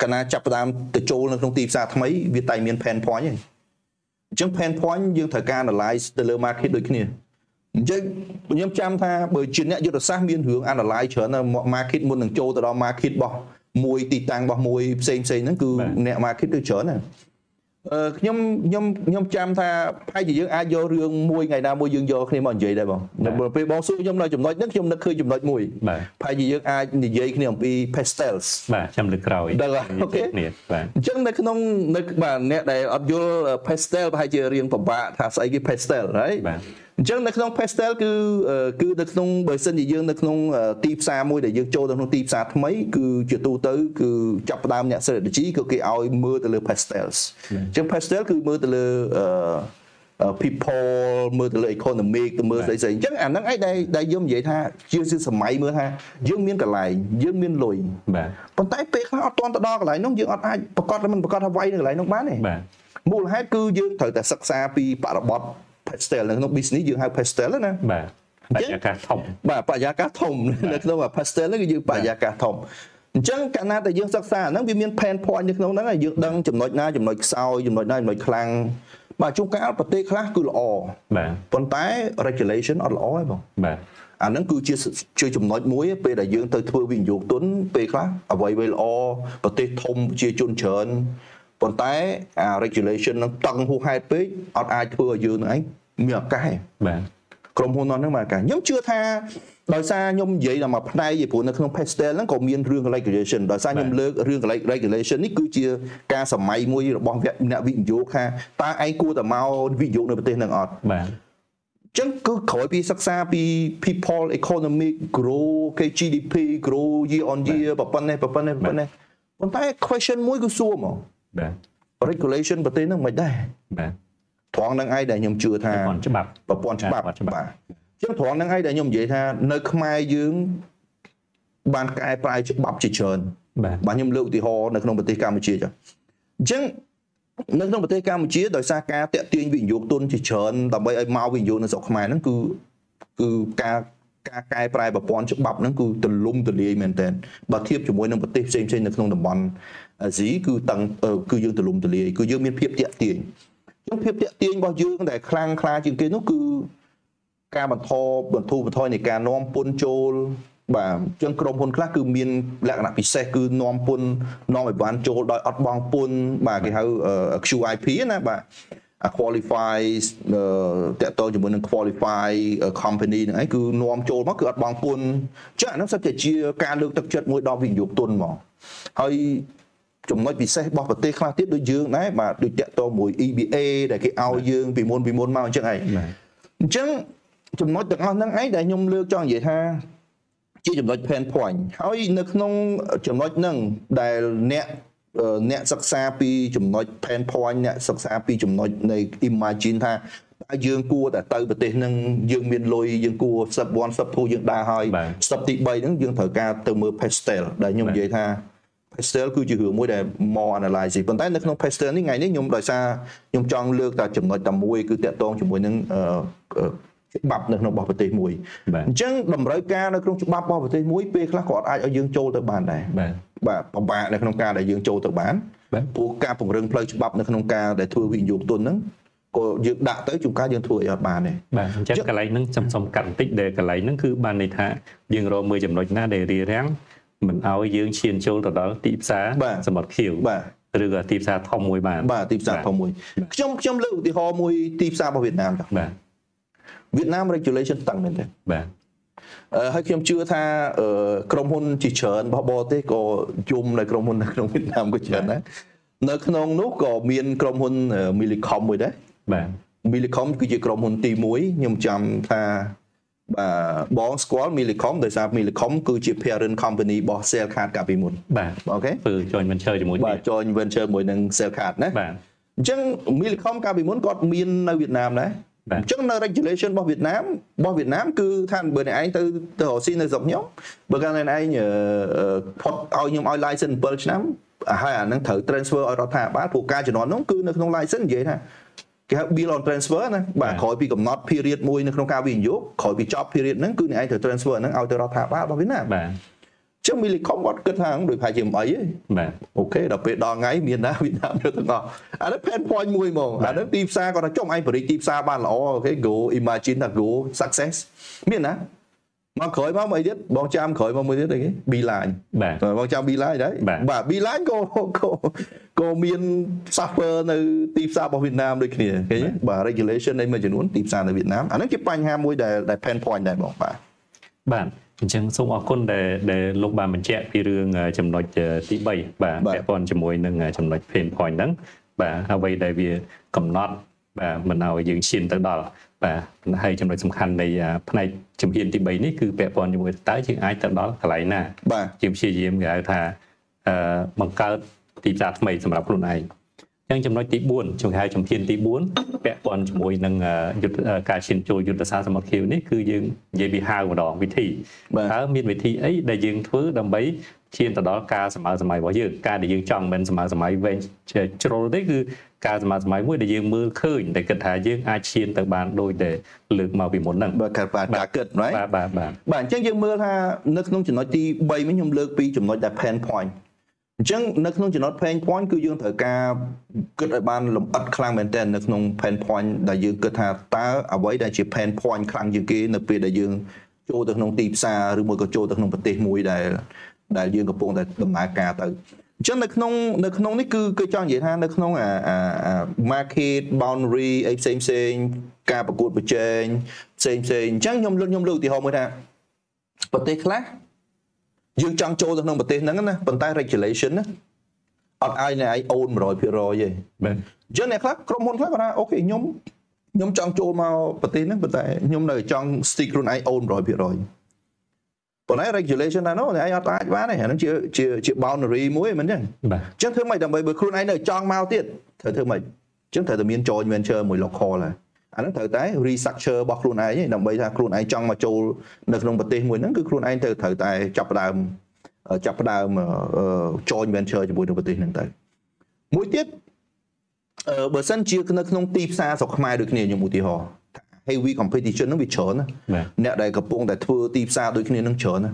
កាលណាចាប់ផ្ដើមទៅចូលនៅក្នុងទីផ្សារថ្មីវាតែមាន pain point ហ្នឹងអញ្ចឹង pain point យើងត្រូវការ analyze ទៅលើ market ដូចគ្នាអញ្ចឹងខ្ញុំចាំថាបើជាអ្នកយុទ្ធសាស្ត្រមានរឿង analyze ច្រើនណាស់ market មុននឹងចូលទៅដល់ market របស់មួយទីតាំងរបស់មួយផ្សេងផ្សេងហ្នឹងគឺអ្នក market គឺច្រើនណាស់អឺ ខ្ញុំខ្ញុំខ្ញុំចាំថាប្រហែលជាយើងអាចយករឿងមួយថ្ងៃណាមួយយើងយកគ្នាមកនិយាយដែរបងពេលបងសួរខ្ញុំនៅចំណុចហ្នឹងខ្ញុំនឹកឃើញចំណុចមួយបាទប្រហែលជាយើងអាចនិយាយគ្នាអំពី pastels បាទចាំលើកក្រោយដឹងហើយអូខេគ្នាបាទអញ្ចឹងនៅក្នុងនៅបាទអ្នកដែលអត់យល់ pastel ប្រហែលជារៀងពិបាកថាស្អីគេ pastel ហើយបាទ អញ្ចឹងនៅក្នុង pastel គឺអឺគឺនៅក្នុងបើសិនជាយើងនៅក្នុងអឺទីផ្សារមួយដែលយើងចូលទៅក្នុងទីផ្សារថ្មីគឺជាទូទៅគឺចាប់ផ្ដើមអ្នក strategy គឺគេឲ្យមើលទៅលើ pastels អញ្ចឹង pastel គឺមើលទៅលើអឺអឺ people មើលទៅលើ economic ទៅមើលស្អីស្អីអញ្ចឹងអាហ្នឹងឯងដែលដែលយើងនិយាយថាជាសម័យមើលថាយើងមានកន្លែងយើងមានលុយបាទប៉ុន្តែពេលខ្លះអត់ទាន់ទៅដល់កន្លែងនោះយើងអត់អាចប្រកាសមិនប្រកាសថាវាយនៅកន្លែងនោះបានទេបាទមូលហេតុគឺយើងត្រូវតែសិក្សាពីបរិបទ pastel នៅក្នុង business យើងហៅ pastel ណាបាទបរិយាកាសធំបាទបរិយាកាសធំនៅក្នុង pastel ហ្នឹងគឺយើងបរិយាកាសធំអញ្ចឹងកាលណាតែយើងសិក្សាអាហ្នឹងវាមាន pain point នៅក្នុងហ្នឹងហើយយើងដឹងចំណុចណាចំណុចខ្សោយចំណុចណាចំណុចខ្លាំងបាទជួនកាលប្រទេសខ្លះគឺល្អបាទប៉ុន្តែ regulation អត់ល្អទេបងបាទអាហ្នឹងគឺជាជាចំណុចមួយពេលដែលយើងទៅធ្វើវិនិយោគទុនពេលខ្លះអ្វីៗល្អប្រទេសធំជាជនច្រើន ប៉ុន្តែអា regulation ហ្នឹងតឹងហួសហេតុពេកអត់អាចធ្វើឲ្យយើងហ្នឹងឯងមានឱកាសទេបាទក្រុមហ៊ុនអស់ហ្នឹងមកឱកាសខ្ញុំជឿថាដោយសារខ្ញុំនិយាយដល់មួយផ្នែកពីព្រោះនៅក្នុង pastel ហ្នឹងក៏មានរឿង regulation ដោយសារខ្ញុំលើករឿង regulation នេះគឺជាការសម័យមួយរបស់អ្នកវិនិយោគថាតើឯងគួរតែមកវិនិយោគនៅប្រទេសហ្នឹងអត់បាទចឹងគឺក្រោយពីសិក្សាពី people economic grow គេ GDP grow year on year ប៉ុណ្ណេះប៉ុណ្ណេះប៉ុណ្ណេះប៉ុន្តែ question មួយគឺសួរមក បាទ regulation ប្រទេសហ្នឹងមិនដែរបាទត្រង់ហ្នឹងឯងដែលខ្ញុំជឿថាប្រព័ន្ធច្បាប់ប្រព័ន្ធច្បាប់ប្រព័ន្ធច្បាប់បាទចឹងត្រង់ហ្នឹងឯងដែលខ្ញុំនិយាយថានៅខ្មែរយើងបានកែប្រែច្បាប់ជាច្រើនបាទបាទខ្ញុំលើកឧទាហរណ៍នៅក្នុងប្រទេសកម្ពុជាចឹងអញ្ចឹងនៅក្នុងប្រទេសកម្ពុជាដោយសារការតាក់ទាញវិនិយោគទុនជាច្រើនដើម្បីឲ្យមកវិនិយោគនៅស្រុកខ្មែរហ្នឹងគឺគឺការការកែប្រែប្រព័ន្ធច្បាប់ហ្នឹងគឺទលំទលាយមែនទែនបើធៀបជាមួយនឹងប្រទេសផ្សេងៗនៅក្នុងតំបន់ អាស៊ីគឺតឹងអឺគឺយើងទលំទលាយគឺយើងមានភាពតាក់ទាញអញ្ចឹងភាពតាក់ទាញរបស់យើងដែលខ្លាំងក្លាជាងគេនោះគឺការបន្ថបន្ធូរបន្ថយនៃការនាំពន្ធចូលបាទអញ្ចឹងក្រុមហ៊ុនខ្លះគឺមានលក្ខណៈពិសេសគឺនាំពន្ធនាំឲ្យបានចូលដោយអត់បង់ពន្ធបាទគេហៅអឺ QIP ណាបាទអា qualify អឺតកតងជាមួយនឹង qualify company ហ្នឹងឯងគឺនាំចូលមកគឺអត់បង់ពន្ធអញ្ចឹងអាហ្នឹងសិតតែជាការលើកទឹកចិត្តមួយដល់វិនិយោគទុនហ្មងហើយ ចំណុចពិសេសរបស់ប្រទេសខ្លះទៀតដូចយើងដែរបាទដូចតកតងមួយ EBA ដែលគេឲ្យយើងពីមុនពីមុនមកអញ្ចឹងឯងបាទអញ្ចឹងចំណុចទាំងអស់ហ្នឹងឯងដែលខ្ញុំលើកចង់និយាយថាជាចំណុច pain point ហើយនៅក្នុងចំណុចហ្នឹងដែលអ្នកអឺអ្នកសិក្សាពីចំណុច pain point អ្នកសិក្សាពីចំណុចនៃ imagine ថាតើយើងគួរតែទៅប្រទេសហ្នឹងយើងមានលុយយើងគួរសឹប1សឹប2យើងដើរហើយបាទសឹបទី3ហ្នឹងយើងត្រូវការទៅមើល pastel ដែលខ្ញុំបាទនិយាយថា pastel គឺជារឿងមួយដែល more analyze ទេប៉ុន្តែនៅក្នុង pastel នេះថ្ងៃនេះខ្ញុំដោយសារខ្ញុំចង់លើកតែចំណុចតែមួយគឺតាក់ទងជាមួយនឹងអឺអឺច្បាប់នៅក្នុងរបស់ប្រទេសមួយបាទអញ្ចឹងតម្រូវការនៅក្នុងច្បាប់របស់ប្រទេសមួយពេលខ្លះក៏អត់អាចឲ្យយើងចូលទៅបានដែរបាទបាទពិបាកនៅក្នុងការដែលយើងចូលទៅបានបាទព្រោះការពង្រឹងផ្លូវច្បាប់នៅក្នុងការដែលធ្វើវិនិយោគទុនហ្នឹងក៏យើងដាក់ទៅជួនកាលយើងធ្វើឲ្យអត់បានទេបាទអញ្ចឹងកន្លែងហ្នឹងខ្ញុំសុំកាត់បន្តិចដែលកន្លែងហ្នឹងគឺបានន័យថាយើងរកមើលចំណុចណាដែលរារាំង មិនឲ្យយើងឈានចូលទៅដល់ទីផ្សារបាទសមុទ្រខៀវបាទឬក៏ទីផ្សារធំមួយបានបាទទីផ្សារធំមួយខ្ញុំខ្ញុំលើកឧទាហរណ៍មួយទីផ្សាររបស់វៀតណាមចុះបាទវៀតណាម regulation តឹងមែនទេបាទអឺហើយខ្ញុំជឿថាអឺក្រុមហ៊ុនជាច្រើនរបស់បរទេសក៏យំនៅក្រុមហ៊ុននៅក្នុងវៀតណាមក៏ច្រើនដែរនៅក្នុងនោះក៏មានក្រុមហ៊ុន Millicom មួយដែរបាទ Millicom គឺជាក្រុមហ៊ុនទី1ខ្ញុំចាំថា បាទបងស្គាល់ Millicom ដោយសារ Millicom គឺជា parent company របស់ Cellcard កាលពីមុនបាទអូខេធ្វើ joint venture ជាមួយបាទនេះ joint venture មួយនឹង Cellcard ណាបាទអញ្ចឹង Millicom កាលពីមុនគាត់មាននៅវៀតណាមដែរបាទអញ្ចឹងនៅ regulation របស់វៀតណាមរបស់វៀតណាមគឺថាបើអ្នកឯងទៅទៅរកស៊ីនៅស្រុកខ្ញុំបើកាលណាអ្នកឯងអឺអឺផុតឲ្យខ្ញុំឲ្យ license 7ឆ្នាំហើយអាហ្នឹងត្រូវ transfer ឲ្យរដ្ឋាភិបាលព្រោះការជំនាន់នោះគឺនៅក្នុង license និយាយថា គេហៅ bill on transfer ណាបាទក្រោយពីកំណត់ period មួយនៅក្នុងការវិនិយោគក្រោយពីចប់ period ហ្នឹងគឺអ្នកឯងត្រូវ transfer ហ្នឹងឲ្យទៅរដ្ឋាភិបាលរបស់វៀតណាមបាទអចឹង Millicom គាត់គិតថាដូចប្រហែលជាមិនអីទេបាទអូខេដល់ពេលដល់ថ្ងៃមានណាវៀតណាមយកទាំងអស់អានេះ pain point មួយហ្មងអានេះទីផ្សារគាត់ថាចុះឯងបរិយាទីផ្សារបានល្អអូខេ go imagine ថា go success មានណា មកក្រោយមកមួយទៀតបងចាំក្រោយមកមួយទៀតអីគេ B line បាទបងចាំ B line ដែរបាទបាទ B line ក៏ក៏ក៏មាន suffer នៅទីផ្សាររបស់វៀតណាមដូចគ្នាឃើញទេបាទ regulation នៃមួយចំនួនទីផ្សារនៅវៀតណាមអាហ្នឹងជាបញ្ហាមួយដែលដែល pain point ដែរបងបាទបាទអញ្ចឹងសូមអរគុណដែលដែលលោកបានបញ្ជាក់ពីរឿងអឺចំណុចអឺទី3បាទបាទពាក់ព័ន្ធជាមួយនឹងអឺចំណុច pain point ហ្នឹងបាទអ្វីដែលវាកំណត់បាទមិនឲ្យយើងឈានទៅដល់ បាទហើយចំណុចសំខាន់នៃអឺផ្នែកជំហានទី3នេះគឺពាក់ព័ន្ធជាមួយតើយើងអាចទៅដល់កន្លែងណាបាទជាព្យាយាមគេហៅថាអឺបង្កើតទីផ្សារថ្មីសម្រាប់ខ្លួនឯង អញ្ចឹងចំណុចទី4ជំហរជំហានទី4ពាក់ព័ន្ធជាមួយនឹងអឺយុទ្ធអឺការឈានចូលយុទ្ធសាស្ត្រសមុទ្រខៀវនេះគឺយើងនិយាយពីហៅម្ដងវិធីបាទតើមានវិធីអីដែលយើងធ្វើដើម្បីឈានទៅដល់ការសម័យសម័យរបស់យើងការដែលយើងចង់មិនសម័យសម័យវែងជ្រុលទេគឺការសម័យសម័យមួយដែលយើងមើលឃើញដែលគិតថាយើងអាចឈានទៅបានដោយតែលើកមកពីមុនហ្នឹងបាទការការគិត right បាទបាទបាទបាទអញ្ចឹងយើងមើលថានៅក្នុងចំណុចទី3នេះខ្ញុំលើកពីចំណុចដែល pain point អញ្ចឹងនៅក្នុងចំណុច pain point គឺយើងត្រូវការគិតឲ្យបានលម្អិតខ្លាំងមែនទែននៅក្នុង pain point ដែលយើងគិតថាតើអ្វីដែលជា pain point ខ្លាំងជាងគេនៅពេលដែលយើងចូលទៅក្នុងទីផ្សារឬមួយក៏ចូលទៅក្នុងប្រទេសមួយដែលដែលយើងកំពុងតែដំណើរការទៅអញ្ចឹងនៅក្នុងនៅក្នុងនេះគឺគឺចង់និយាយថានៅក្នុងអាអាអា market boundary អីផ្សេងផ្សេងការប្រកួតប្រជែងផ្សេងផ្សេងអញ្ចឹងខ្ញុំលើកខ្ញុំលើកឧទាហរណ៍មួយថាប្រទេសខ្លះ យើងចង់ចូលទៅក្នុងប្រទេសហ្នឹងណាប៉ុន្តែ regulation ណាអត់ឲ្យអ្នកឯងអូន100%ទេបាទអញ្ចឹងអ្នកខ្លះក្រុមហ៊ុនខ្លះគាត់ថាអូខេខ្ញុំខ្ញុំចង់ចូលមកប្រទេសហ្នឹងប៉ុន្តែខ្ញុំនៅចង់ stick ខ្លួនឯងអូន100%ប៉ុន្តែ regulation ណានោះអ្នកឯងអត់អាចបានទេអាហ្នឹងជាជាជា boundary មួយមិនអញ្ចឹងបាទអញ្ចឹងធ្វើម៉េចដើម្បីបើខ្លួនឯងនៅចង់មកទៀតត្រូវធ្វើម៉េចអញ្ចឹងត្រូវតែមាន joint venture មួយ local ហើយ អាហ្នឹងត្រូវតែ restructure របស់ខ្លួនឯងឯងដើម្បីថាខ្លួនឯងចង់មកចូលនៅក្នុងប្រទេសមួយហ្នឹងគឺខ្លួនឯងត្រូវត្រូវតែចាប់ផ្ដើមអឺចាប់ផ្ដើមអឺ joint venture ជាមួយនឹងប្រទេសហ្នឹងទៅមួយទៀតអឺបើសិនជានៅក្នុងទីផ្សារស្រុកខ្មែរដូចគ្នាខ្ញុំឧទាហរណ៍ថា heavy competition ហ្នឹងវាច្រើនណាបាទអ្នកដែលកំពុងតែធ្វើទីផ្សារដូចគ្នានឹងច្រើនណា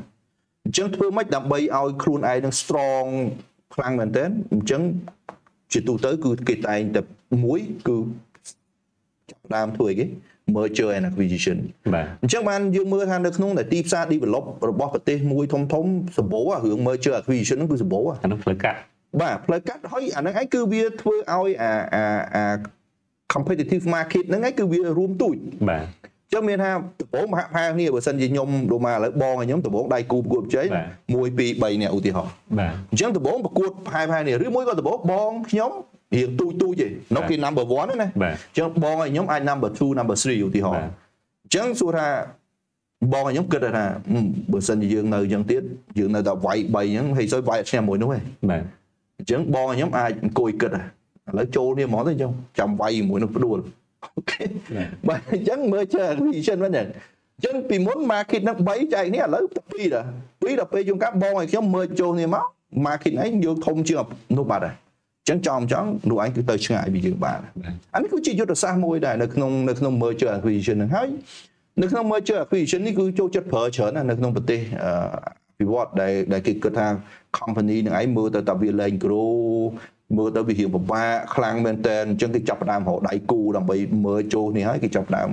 អញ្ចឹងធ្វើម៉េចដើម្បីឲ្យខ្លួនឯងនឹង strong ខ្លាំងមែនទែនអញ្ចឹងជាទូទៅគឺគេតែងតែមួយគឺចាប់ផ្ដើមធ្វើអីគេ merger and acquisition បាទអញ្ចឹងបានយើងមើលថានៅក្នុងតែទីផ្សារ develop របស់ប្រទេសមួយធំធំសម្បូរអារឿង merger acquisition ហ្នឹងគឺសម្បូរហ៎អានោះផ្លូវកាត់បាទផ្លូវកាត់ហើយអាហ្នឹងឯងគឺវាធ្វើឲ្យអាអាអា competitive market ហ្នឹងឯងគឺវារួមទូចបាទចឹងមានថាដំបងមហាផាគ្នាបើសិនជាខ្ញុំដូចមកឥឡូវបងឲ្យខ្ញុំដំបងដៃគូប្រកួតប្រជែងបាទ1 2 3អ្នកឧទាហរណ៍បាទអញ្ចឹងដំបងប្រកួតផាផាគ្នាឬមួយក៏ដំបងបងខ្ញុំ រៀងទូចទូចទេនោះគេ number 1ហ្នឹងណាបាទអញ្ចឹងបងឲ្យខ្ញុំអាច number 2 number 3ឧទាហរបាទណ៍អញ្ចឹងសួរថាបងឲ្យខ្ញុំគិតថាហឹមបើសិនជាយើងនៅអញ្ចឹងទៀតយើងនៅតែវាយ3អញ្ចឹងហើយសុយវាយអត់ឈ្នះមួយនោះទេបាទអញ្ចឹងបងឲ្យខ្ញុំអាចអង្គុយគិតហ่ะឥឡូវចូលនេះហ្មងទៅអញ្ចឹងចាំវាយជាមួយនឹងផ្ដួលអូខេបាទអញ្ចឹងមើលចេះ acquisition ហ្នឹងអញ្ចឹងពីមុន market ហ្នឹង3ចែកនេះឥឡូវតែ2ដែរ2ដល់ពេលជួនកាលបងឲ្យខ្ញុំមើលចូលនេះមក market ហ្នឹងយើងធំជាងនោះបាត់ហើយអញ្ចឹងចង់ចង់នោះឯងគឺទៅឆ្ងាយពីយើងបានអានេះគឺជាយុទ្ធសាស្ត្រមួយដែរនៅក្នុងនៅក្នុង merger acquisition ហ្នឹងហើយនៅក្នុង merger acquisition នេះគឺចូលចិត្តប្រើច្រើនណាស់នៅក្នុងប្រទេសអឺពិវត្តដែលដែលគេគិតថា company នឹងឯងមើលទៅតែវាលែង grow មើលទៅវារៀងពិបាកខ្លាំងមែនតើអញ្ចឹងគេចាប់ផ្ដើមរកដៃគូដើម្បីមើលចូលនេះហើយគេចាប់ផ្ដើម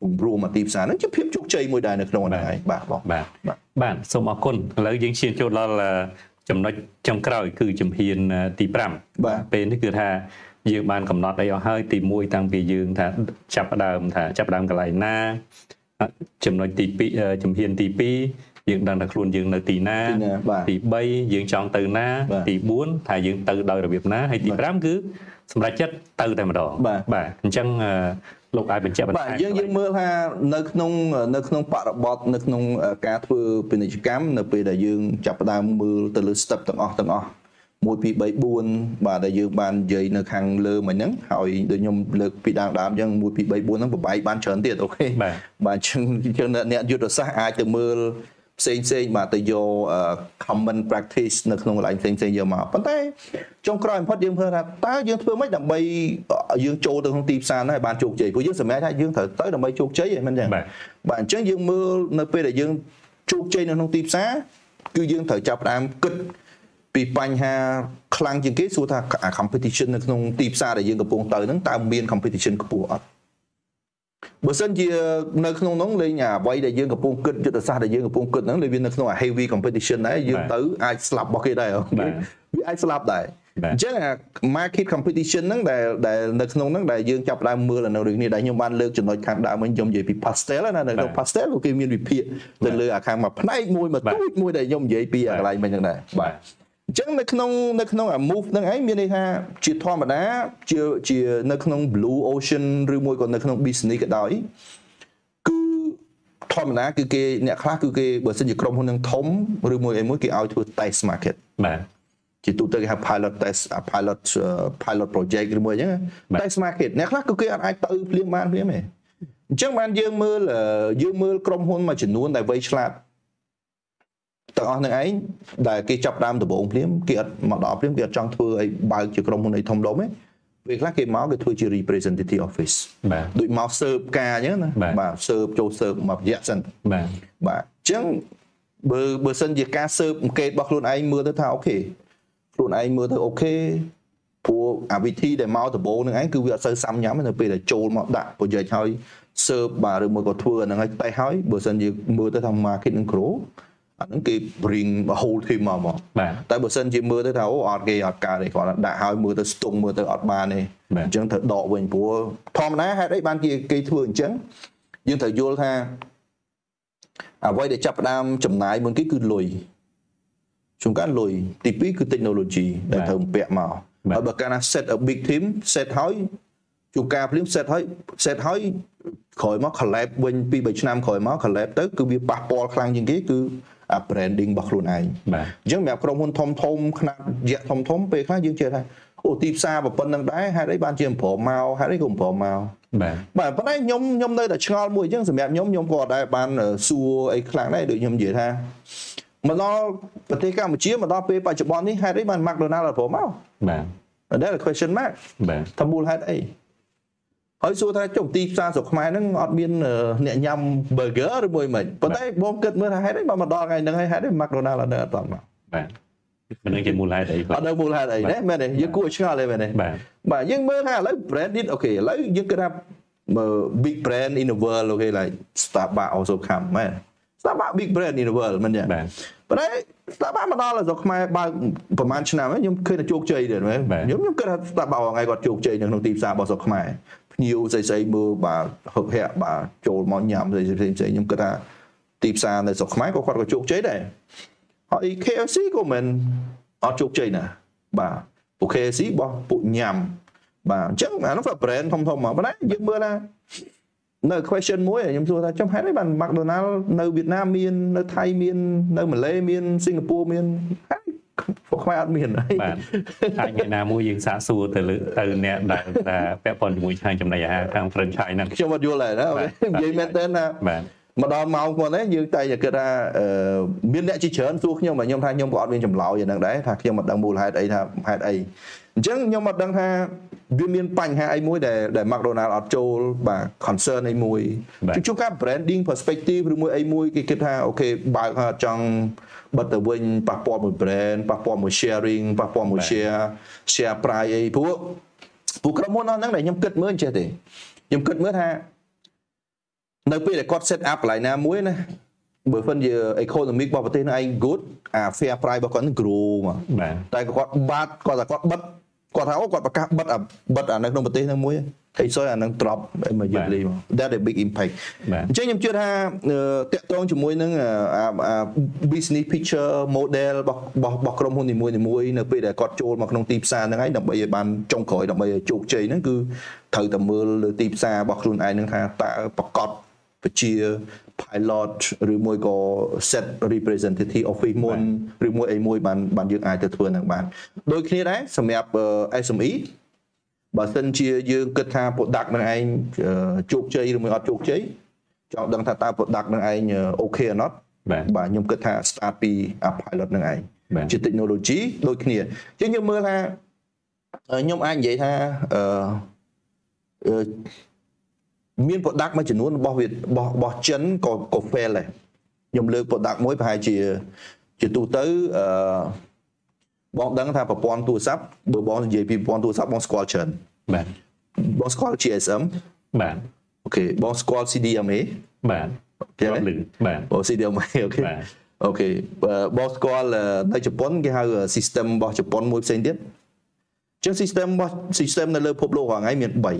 ពង្រួមមកទីផ្សារហ្នឹងជាភាពជោគជ័យមួយដែរនៅក្នុងហ្នឹងហើយបាទបងបាទបាទបាទសូមអរគុណឥឡូវយើងឈានចូលដល់អឺ ចំណុចចុងក្រោយគឺជំហានអឺទី5បាទពេលនេះគឺថាយើងបានកំណត់អីអស់ហើយទី1តាំងពីយើងថាចាប់ផ្ដើមថាចាប់ផ្ដើមកន្លែងណាអឺចំណុចទី2អឺជំហានទី2យើងដឹងថាខ្លួនយើងនៅទីណាទីណាបាទទី3យើងចង់ទៅណាបាទទី4ថាយើងទៅដោយរបៀបណាហើយទីបាទ5គឺសម្រាប់ចិត្តទៅតែម្ដងបាទបាទអញ្ចឹងអឺ លោកអាចបញ្ជាក់បន្ថែបាទមយើងយើងមើលថានៅក្នុងនៅក្នុងបរិបទនៅក្នុងការធ្វើពាណិជ្ជកម្មនៅពេលដែលយើងចាប់ផ្ដើមមើលទៅលើ step ទាំងអស់ទាំងអស់1 2 3 4បាទដែលយើងបាននិយាយនៅខាងលើមិញហ្នឹងហើយដូចខ្ញុំលើកពីដើមដើមអញ្ចឹង1 2 3 4ហ្នឹងប្របែកបានច្រើនទៀតអូខេបាទបាទអញ្ចឹងអញ្ចឹងអ្នកយុទ្ធសាស្ត្រអាចទៅមើល ផ្សេងផ្សេងបាទទៅយកអឺ common practice នៅក្នុងកន្លែងផ្សេងផ្សេងយកមកប៉ុន្តែចុងក្រោយបំផុតយើងមើលថាតើយើងធ្វើម៉េចដើម្បីយើងចូលទៅក្នុងទីផ្សារហ្នឹងឲ្យបានជោគជ័យព្រោះយើងសម្រេចថាយើងត្រូវទៅដើម្បីជោគជ័យហ្នឹងមិនចឹងបាទបាទអញ្ចឹងយើងមើលនៅពេលដែលយើងជោគជ័យនៅក្នុងទីផ្សារគឺយើងត្រូវចាប់ផ្ដើមគិតពីបញ្ហាខ្លាំងជាងគេសួរថាអា competition នៅក្នុងទីផ្សារដែលយើងកំពុងទៅហ្នឹងតើមាន competition ខ្ពស់អត់ បើសិនជានៅក្នុងនោះលេងអ្វីដែលយើងកំពុងគិតយុទ្ធសាស្ត្រដែលយើងកំពុងគិតហ្នឹងលេងវានៅក្នុង heavy competition ដែរយើងទៅអាចស្លាប់របស់គេដែរវាអាចស្លាប់ដែរអញ្ចឹងអា market competition ហ្នឹងដែលដែលនៅក្នុងហ្នឹងដែលយើងចាប់ដើមមើលនៅរឿងនេះដែលខ្ញុំបានលើកចំណុចខាងដើមវិញខ្ញុំនិយាយពី pastel ណានៅក្នុង pastel ក៏គេមានវិភាគទៅលើអាខាងមួយផ្នែកមួយមួយទូចមួយដែលខ្ញុំនិយាយពីអាកន្លែងមិញហ្នឹងដែរបាទ អញ្ចឹងនៅក្នុងនៅក្នុងអា move ហ្នឹងឯងមានន័យថាជាធម្មតាជាជានៅក្នុង blue ocean ឬមួយក៏នៅក្នុង business ក៏ដោយគឺធម្មតាគឺគេអ្នកខ្លះគឺគេបើសិនជាក្រុមហ៊ុននឹងធំឬមួយអីមួយគេឲ្យធ្វើ test market បាទជាទូទៅគេហៅ pilot test pilot pilot project ឬមួយអញ្ចឹង test market អ្នកខ្លះគឺគេអត់អាចទៅភ្លាមបានភ្លាមទេអញ្ចឹងបានយើងមើលយើងមើលក្រុមហ៊ុនមួយចំនួនដែលវៃឆ្លាត ទាំងអស់នឹងឯងដែលគេចាប់ដើមដំបូងភ្លាមគេអត់មកដល់ភ្លាមគេអត់ចង់ធ្វើឲ្យបើកជាក្រុមហ៊ុនអីធំដុំទេពេលខ្លះគេមកគេធ្វើជា representative office បាទដូចមក serve ការអញ្ចឹងណាបាទ serve ចូល serve មករយៈសិនបាទបាទអញ្ចឹងបើបើសិនជាការ serve អង្កេតរបស់ខ្លួនឯងមើលទៅថាអូខេខ្លួនឯងមើលទៅអូខេព្រោះអាវិធីដែលមកដំបូងនឹងឯងគឺវាអត់សូវសាំញ៉ាំទេនៅពេលដែលចូលមកដាក់ project ហើយ serve បាទឬមួយក៏ធ្វើអាហ្នឹងឲ្យតែហើយបើសិនជាមើលទៅថា market នឹង grow អាហ្នឹងគេ bring a whole team មកមកបាទតែបើសិនជាមើលទៅថាអូអត់គេអត់កើតទេគាត់ដាក់ឲ្យមើលទៅស្ទង់មើលទៅអត់បានទេអញ្ចឹងត្រូវដកវិញព្រោះធម្មតាហេតុអីបានគេគេធ្វើអញ្ចឹងយើងត្រូវយល់ថាអ្វីដែលចាប់ផ្ដើមចំណាយមុនគេគឺលុយជួនកាលលុយទី2គឺ technology ដែលត្រូវពាក់មកហើយបើកាលណា set a big team set ហើយជួនកាលភ្លាម set ហើយ set ហើយក្រោយមក collab វិញពី3ឆ្នាំក្រោយមក collab ទៅគឺវាប៉ះពាល់ខ្លាំងជាងគេគឺអា branding របស់ខ្លួនឯងបាទអញ្ចឹងសម្រាប់ក្រុមហ៊ុនធំធំខ្នាតយៈធំធំពេលខ្លះយើងជឿថាអូទីផ្សារប៉ុណ្្នឹងដែរហេតុអីបានជាប្រមមកហេតុអីក៏ប្រមមកបាទបាទប៉ុន្តែខ្ញុំខ្ញុំនៅតែឆ្ងល់មួយអញ្ចឹងសម្រាប់ខ្ញុំខ្ញុំក៏អត់ដែរបានសួរអីខ្លាំងដែរដូចខ្ញុំនិយាយថាមកដល់ប្រទេសកម្ពុជាមកដល់ពេលបច្ចុប្បន្ននេះហេតុអីបាន McDonald អត់ប្រមមកបាទ That a question mark បាទថាមូលហេតុអី ហើយសួរថាចុះទីផ្សារស្រុកខ្មែរហ្នឹងអត់មានអ្នកញ៉ាំ burger ឬមួយមិនប៉ុន្តែបងគិតមើលថាហេតុអីបើមកដល់ថ្ងៃហ្នឹងហើយហេតុអី McDonald អត់នៅអត់មកបាទមិននឹងជាមូលហេតុអីគាត់អត់នៅមូលហេតុអីទេមែនទេយើងគួរឆ្ងល់ទេមែនទេបាទបាទយើងមើលថាឥឡូវ brand នេះអូខេឥឡូវយើងគិតថា big brand in the world អូខេ like Starbucks also come មែន Starbucks big brand in the world មិនទេបាទប៉ុន្តែ Starbucks មកដល់ស្រុកខ្មែរបើប្រហែលឆ្នាំខ្ញុំឃើញតែជោគជ័យទេមែនខ្ញុំខ្ញុំគិតថា Starbucks ថ្ងៃគាត់ជោគជ័យនៅក្នុងទីផ្សាររបស់ស្រុកខ្មែរ ភ្ញៀវស្អីស្អីមើលបាទហឹកហាក់បាទចូលមកញ៉ាំស្អីផ្សេងផ្សេងខ្ញុំគិតថាទីផ្សារនៅស្រុកខ្មែរក៏គាត់ក៏ជោគជ័យដែរហើយ KFC ក៏មិនអត់ជោគជ័យណាបាទពួក KFC របស់ពួកញ៉ាំបាទអញ្ចឹងអានោះក៏ brand ធំធំមកប៉ុន្តែយើងមើលថានៅ question មួយខ្ញុំសួរថាចំហេតុអីបាន McDonald នៅវៀតណាមមាននៅថៃមាននៅម៉ាឡេមានសិង្ហបុរីមាន ពួកខ្មែរអត់មានបាទអាចថ្ងៃណាមួយយើងសាកសួរទៅលើទៅអ្នកដែលថាពាក់ព័ន្ធជាមួយឆាយចំណីអាហារខាង franchise ហ្នឹងខ្ញុំអត់យល់ដែរណានិយាយមែនតើណាបាទមកដល់ម៉ោងគាត់ហ្នឹងយើងតែតែគិតថាមានអ្នកជាច្រើនសួរខ្ញុំខ្ញុំថាខ្ញុំក៏អត់មានចម្លើយយ៉ាងហ្នឹងដែរថាខ្ញុំអត់ដឹងមូលហេតុអីថាហេតុអីអញ្ចឹងខ្ញុំអត់ដឹងថាវាមានបញ្ហាអីមួយដែលដែល McDonald អត់ចូលបាទ concern អីមួយជួនកាល branding perspective ឬមួយអីមួយគេគិតថាអូខេបើកអត់ចង់ បិទទៅវិញប៉ះពាល់មួយ brand ប៉ះពាល់មួយ sharing ប៉ះពាល់មួយ share share price អីព្រោះពួកក្រុមហ៊ុនហ្នឹងដែលខ្ញុំគិតមើលចេះទេខ្ញុំគិតមើលថានៅពេលដែលគាត់ set up កន្លែងណាមួយណាបើមិនជា economic របស់ប្រទេសហ្នឹងឯង good អា fair price របស់គាត់នឹង grow មកតែគាត់បាត់គាត់ថាគាត់បិទគាត់ថាអូគាត់ប្រកាសបិទអាបិទអានៅក្នុងប្រទេសហ្នឹងមួយ ហើយសោះអានឹង drop មកយឺតលីមក that a big impact អញ្ចឹងខ្ញុំជឿថាតកតងជាមួយនឹង business picture model របស់របស់ក្រុមហ៊ុននីមួយៗនៅពេលដែលគាត់ចូលមកក្នុងទីផ្សារហ្នឹងហើយដើម្បីឲ្យបានចុងក្រោយដើម្បីឲ្យជោគជ័យហ្នឹងគឺត្រូវតែមើលលើទីផ្សាររបស់ខ្លួនឯងហ្នឹងថាតើប្រកបពជា pilot ឬមួយក៏ set representative office មុនឬមួយអីមួយបានបានយើងអាចទៅធ្វើនឹងបានដូចគ្នាដែរសម្រាប់ SME បើសិនជាយើងគិតថា product នឹងឯងជោគជ័យឬមួយអត់ជោគជ័យចង់ដឹងថាតើ product នឹងឯងអូខេអត់បាទខ្ញុំគិតថា start ពី pilot នឹងឯងជា technology ដូចគ្នាជាងយើងមើលថាខ្ញុំអាចនិយាយថាអឺមាន product មួយចំនួនរបស់វារបស់របស់ចិនក៏ក៏ fail ដែរខ្ញុំលើក product មួយប្រហែលជាជាទូទៅអឺ បងដឹងថាប្រព័ន្ធទូរស័ព្ទបើបងនិយាយពីប្រព័ន្ធទូរស័ព្ទបងស្គាល់ច្រើនបាទបងស្គាល់ GSM បាទ OK បងស្គាល់ CDMA បាទគេហ៎លឺបាទអូ CDMA អូខេបាទអូខេបើបងស្គាល់អឺនៅជប៉ុនគេហៅ system របស់ជប៉ុនមួយផ្សេងទៀតអញ្ចឹង system របស់ system នៅលើពិភពលោករាល់ថ្ងៃមាន3បាទ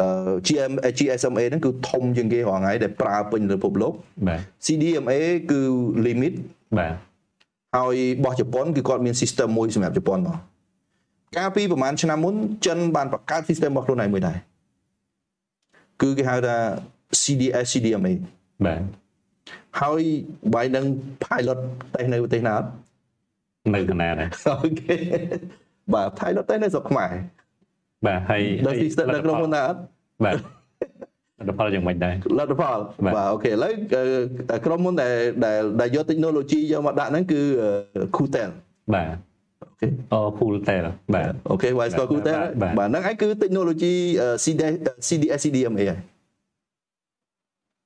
អឺ GM GSMA ហ្នឹងគឺធំជាងគេរាល់ថ្ងៃដែលប្រើពេញលើពិភពលោកបាទ CDMA គឺ limit បាទ ហើយរបស់ជប៉ុនគឺគាត់មាន system មួយសម្រាប់ជប៉ុនមកកាលពីប្រហែលឆ្នាំមុនចិនបានបង្កើត system របស់ខ្លួនឯងមួយដែរគឺគេហៅថា CDS CDMA បាទហើយបាយនឹង pilot តេស្តនៅប្រទេសណាអត់នៅកណាដែរអូខេបាទ pilot តេស្តនៅស្រុកខ្មែរបាទហើយដល់ system នៅក្នុងមុនណាអត់បាទ លទ្ធផលយ៉ាងម៉េចដែរលទ្ធផលបាទបាទអូខេឥឡូវអឺក្រុមហ៊ុនដែលដែលដែលយក technology យកមកដាក់ហ្នឹងគឺ Qtel បាទអូខេអូ cool តែបាទអូខេ Wise Core Qtel បាទបាទហ្នឹងឯងគឺ technology អឺ CDS CDS CDMA ហើយ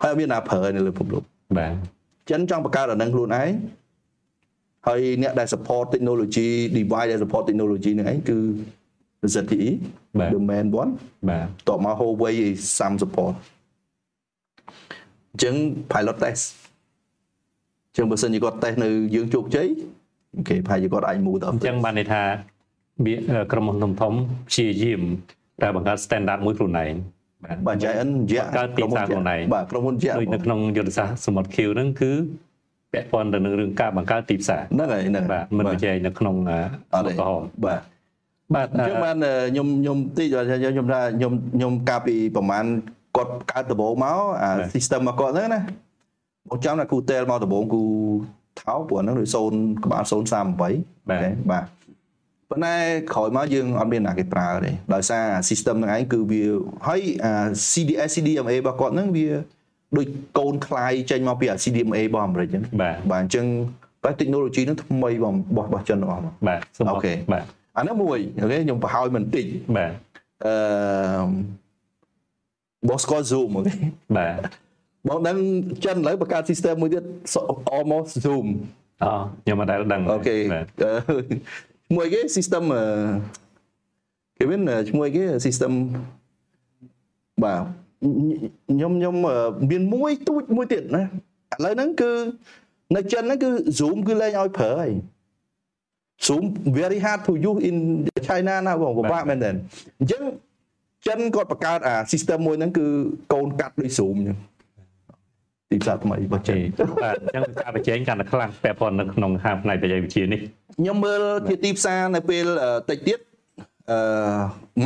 ហើយអត់មានណាប្រើនៅលើពិភពលោកបាទចិនចង់បង្កើតអាហ្នឹងខ្លួនឯងហើយអ្នកដែល support technology device ដែល support technology ហ្នឹងឯងគឺ ZTE បាទ the main one បាទតបមក Huawei some support អញ្ចឹង pilot test អញ្ចឹងបើសិនជាគាត់ test នៅយើងជោគជ័យអូខេប្រហែលជាគាត់អាច move ទៅអញ្ចឹងបានន័យថាវាក្រុមហ៊ុនធំធំព្យាយាមតែបង្កើត standard មួយខ្លួនឯងបាទបាទ Giant ជាបង្កើតទីផ្សារខ្លួនឯងបាទក្រុមហ៊ុនជាដូចនៅក្នុងយុទ្ធសាស្ត្រសមុទ្រ Q ហ្នឹងគឺពាក់ព័ន្ធទៅនឹងរឿងការបង្កើតទីផ្សារហ្នឹងហើយហ្នឹងបាទមិនបញ្ចេញនៅក្នុងអអត់ទេក្រហមបាទ បាទអញ្ចឹងបានខ្ញុំខ្ញុំតិចខ្ញុំថាខ្ញុំខ្ញុំកាលពីប្រហែលគាត់កើតដំបូងមកអា system របស់គាត់ហ្នឹងណាបងចាំថាគូ tel មកដំបូងគូថោព្រោះហ្នឹងដូច0ក្បាល038បាទអូខេបាទប៉ុន្តែក្រោយមកយើងអត់មានណាគេប្រើទេដោយសារ system ហ្នឹងឯងគឺវាហើយអា CDS CDMA របស់គាត់ហ្នឹងវាដូចកូនខ្លាយចេញមកពីអា CDMA របស់អាមេរិកអញ្ចឹងបាទបាទអញ្ចឹងតែ technology ហ្នឹងថ្មីរបស់របស់ចិនរបស់មកបាទសូមអូខេបាទ អាហ្នឹងមួយអូខេខ្ញុំបង្ហើយមិនតិចបាទអឺបងស្គាល់ Zoom អូខេបាទបងដឹងចិនឥឡូវបង្កើត system មួយទៀត almost Zoom អូខ្ញុំមិនដែលដឹងអូខេបាទអឺឈ្មោះគេ system អឺគេមានឈ្មោះគេ system បាទខ្ញុំខ្ញុំអឺមានមួយទូចមួយទៀតណាឥឡូវហ្នឹងគឺនៅចិនហ្នឹងគឺ Zoom គឺលែងឲ្យប្រើហើយ Zoom very hard to use in China ណាបងពិបាកមែនតើអញ្ចឹងចិនគាត់បង្កើតអា system មួយហ្នឹងគឺកូនកាត់ដូច Zoom អញ្ចឹងទីផ្សារថ្មីរបស់ចិចេនបាទអញ្ចឹងការបញ្ចេញកាន់តែខ្លាំងពាក់ព័ន្ធនៅក្នុងហាផ្នែកបច្ចេកវិទ្យានេះខ្ញុំមើលជាទីផ្សារនៅពេលអឺតិចទៀតអឺ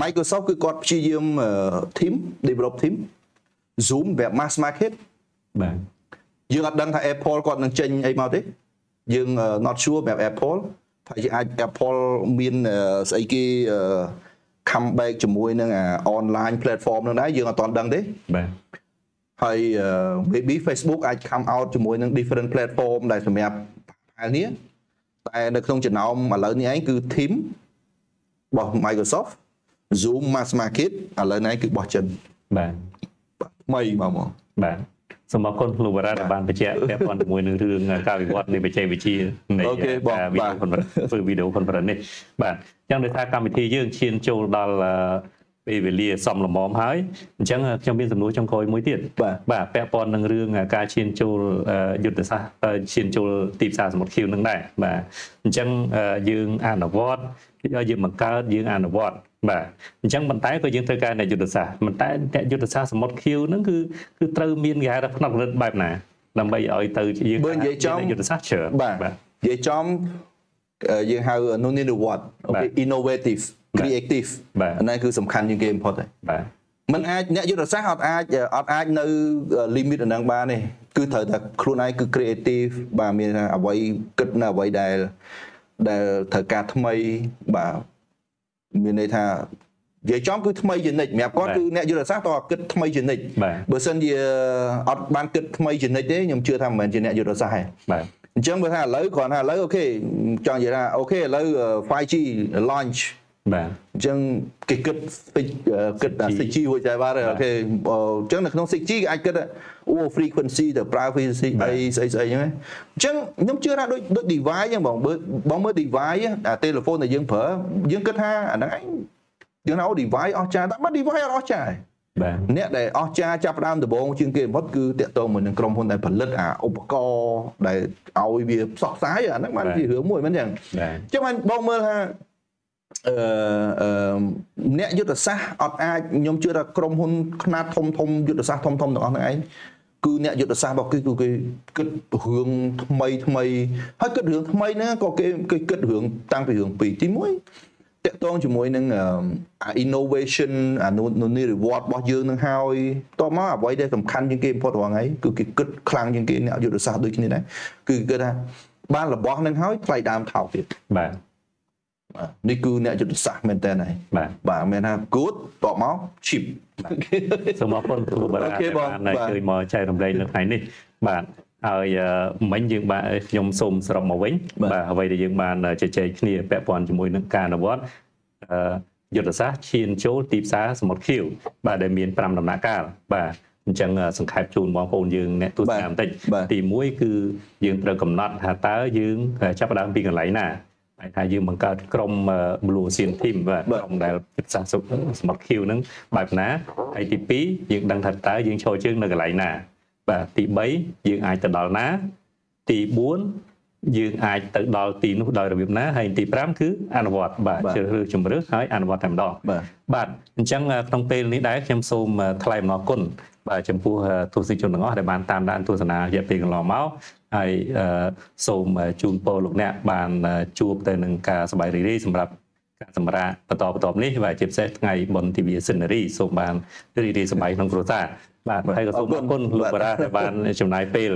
Microsoft គឺគាត់ព្យាយាមអឺ team develop team Zoom បែប mass market បាទយើងអត់ដឹងថា Apple គាត់នឹងចេញអីមកទេយើង not sure បែប Apple ថាយើងអាច Apple មានអឺស្អីគេអឺ comeback ជាមួយនឹងអា online platform នឹងដែរយើងអត់ទាន់ដឹងទេបាទហើយអឺ maybe Facebook អាច come out ជាមួយនឹង different platform ដែលសម្រាប់ផែននេះតែនៅក្នុងចំណោមឥឡូវនេះឯងគឺ team របស់ Microsoft Zoom Mass Market ឥឡូវនេះឯងគឺរបស់ចិនបាទថ្មីមកមកបាទ សូមអរគុណលោកបារ៉ាដែលបានបញ្ជាក់ពាក់ព័ន្ធជាមួយនឹងរឿងការវិវត្តនៃបច្ចេកវិទ្យានៃអូខេបងការវីដេអូ conference ធ្វើវីដេអូ conference នេះបាទអញ្ចឹងដោយសារកម្មវិធីយើងឈានចូលដល់អឺ ពេលវេលាសំលមមហើយអញ្ចឹងខ្ញុំមានសំណួរចុងក្រោយមួយទៀតបាទបាទពាក់ព័ន្ធនឹងរឿងការឈានចូលអឺយុទ្ធសាស្ត្រអឺឈានចូលទីផ្សារសមុទ្រខៀវនឹងដែរបាទអញ្ចឹងអឺយើងអនុវត្តយើងបង្កើតយើងអនុវត្តបាទអញ្ចឹងប៉ុន្តែក៏យើងត្រូវការអ្នកយុទ្ធសាស្ត្រប៉ុន្តែអ្នកយុទ្ធសាស្ត្រសមុទ្រខៀវហ្នឹងគឺគឺត្រូវមានគេហៅថាផ្នត់គំនិតបែបណាដើម្បីឲ្យទៅជាយើងបើនិយាយចំមានអ្នកយុទ្ធសាស្ត្រច្រើនបាទបាទនិយាយចំអឺយើងហៅ no need to what អូបាទខេ innovative បាទ creative បាទអានេះគឺសំខាន់ជាងគេបំផុតហើយបាទมันអាចអ្នកយុទ្ធសាស្ត្រអត់អាចអត់អាចនៅ limit អាហ្នឹងបានទេគឺត្រូវតែខ្លួនឯងគឺ creative បាទមានថាអ្វីគិតនៅអ្វីដែលដែលត្រូវការថ្មីបាទមានន័យថានិយាយចំគឺថ្មីជានិច្ចសម្រាប់គាត់គឺអ្នកយុទ្ធសាស្ត្រតើគិតថ្មីជានិច្ចបាទបើសិនជាអត់បានគិតថ្មីជានិច្ចទេខ្ញុំជឿថាមិនមែនជាអ្នកយុទ្ធសាស្ត្រទេបាទអញ្ចឹងបើថាឥឡូវគ្រាន់ថាឥឡូវអូខេចង់និយាយថាអូខេឥឡូវ 5G launch បាទអញ្ចឹងគេគិត sig- អឺគិត 6G SIG ហួចដែរបាទអូខេអញ្ចឹងនៅក្នុង 6G គេអាចគិតថាអូ frequency ទៅប្រើ frequency អីស្អីស្អីអញ្ចឹងណាអញ្ចឹងខ្ញុំជឿថាដូចដូច device អញ្ចឹងបងបើបងមើល device អា telephone ដែលយើងប្រើយើងគិតថាអាហ្នឹងឯងយើងហៅ device អស់ចាតែបើ device អត់អស់ចាទេបាទអ្នកដែលអស់ចាចាប់ផ្ដើមដំបូងជាងគេបំផុតគឺតាក់ទងមួយនឹងក្រុមហ៊ុនដែលផលិតអាឧបករណ៍ដែលឲ្យវាផ្សព្វផ្សាយអាហ្នឹងបានជារឿងមួយមែនទេអញ្ចឹងបាទចឹងបានបងមើលថា អឺអឺអ្នកយុទ្ធសាស្ត្រអត់អាចខ្ញុំជឿថាក្រុមហ៊ុនខ្នាតធំធំយុទ្ធសាស្ត្រធំធំទាំងអស់ហ្នឹងឯងគឺអ្នកយុទ្ធសាស្ត្ររបស់គេគឺគេគិតរឿងថ្មីថ្មីហើយគិតរឿងថ្មីហ្នឹងក៏គេគេគិតរឿងតាំងពីរឿងពីរទី1តកតងជាមួយនឹងអឺអា innovation អានោះនោះនេះ reward របស់យើងនឹងហើយតបមកអ្វីដែលសំខាន់ជាងគេបំផុតរាល់ថ្ងៃគឺគេគិតខ្លាំងជាងគេអ្នកយុទ្ធសាស្ត្រដូចគ្នាដែរគឺគេគិតថាបានរបស់នឹងហើយថ្លៃដើមថោកទៀតបាទបាទ នេះគឺអ្នកយុទ្ធសាស្ត្រមែនតើហើយបាទបាទមិនថា good តបមក cheap សូមអរគុណគ្រូបារាអូខេដែលបងបានបាទជួយមកចែករំលែកនៅថ្ងៃនេះបាទហើយអឺមិញយើងបានខ្ញុំសូមសរុបមកវិញបាទបាទអ្វីដែលយើងបានជជែកគ្នាពាក់ព័ន្ធជាមួយនឹងការអនុវត្តអឺយុទ្ធសាស្ត្រឈានចូលទីផ្សារសមុទ្រខៀវបាទដែលមាន5ដំណាក់កាលបាទអញ្ចឹងអឺសង្ខេបជូនបងប្អូនយើងអ្នកទស្សនាបន្តិចបាទទី1គឺយើងត្រូវកំណត់ថាតើយើងចាប់ផ្ដើមពីកន្លែងណា តែថាយើងបង្កើតក្រុម Blue Ocean Team បាទក្រុមដែលពិតសាសុខសម្បត្តិ Q ហ្នឹងបែបណាហើយទី2យើងដឹងថាតើយើងឈរជើងនៅកន្លែងណាបាទទី3យើងអាចទៅដល់ណា ទី4យើងអាចទៅដល់ទីនោះដោយរបៀបណាហើយទី5គឺអនុវត្តបាទជ្រើសរើសជំរើសហើយអនុវត្តតែម្ដងបាទអញ្ចឹងក្នុងពេលនេះដែរខ្ញុំសូមថ្លែងអំណរគុណបាទចំពោះទស្សនិកជនទាំងអស់ដែលបានតាមដានទស្សនារយៈពេលកន្លងមក ហើយអឺសូមអ่าជូនពរលោកអ្នកបានអ่าជួបទៅនឹងការសប្បាយរីករាយសម្រាប់ការសម្រាកបន្តបន្ទាប់នេះបាទជាពិសេសថ្ងៃបុណ្យទិវាសិនរីសូមបានរីករាយសប្បាយក្នុងគ្រួសារបាទហើយក៏សូមអរគុណលោកបារ៉ាដែលបានចំណាយពេល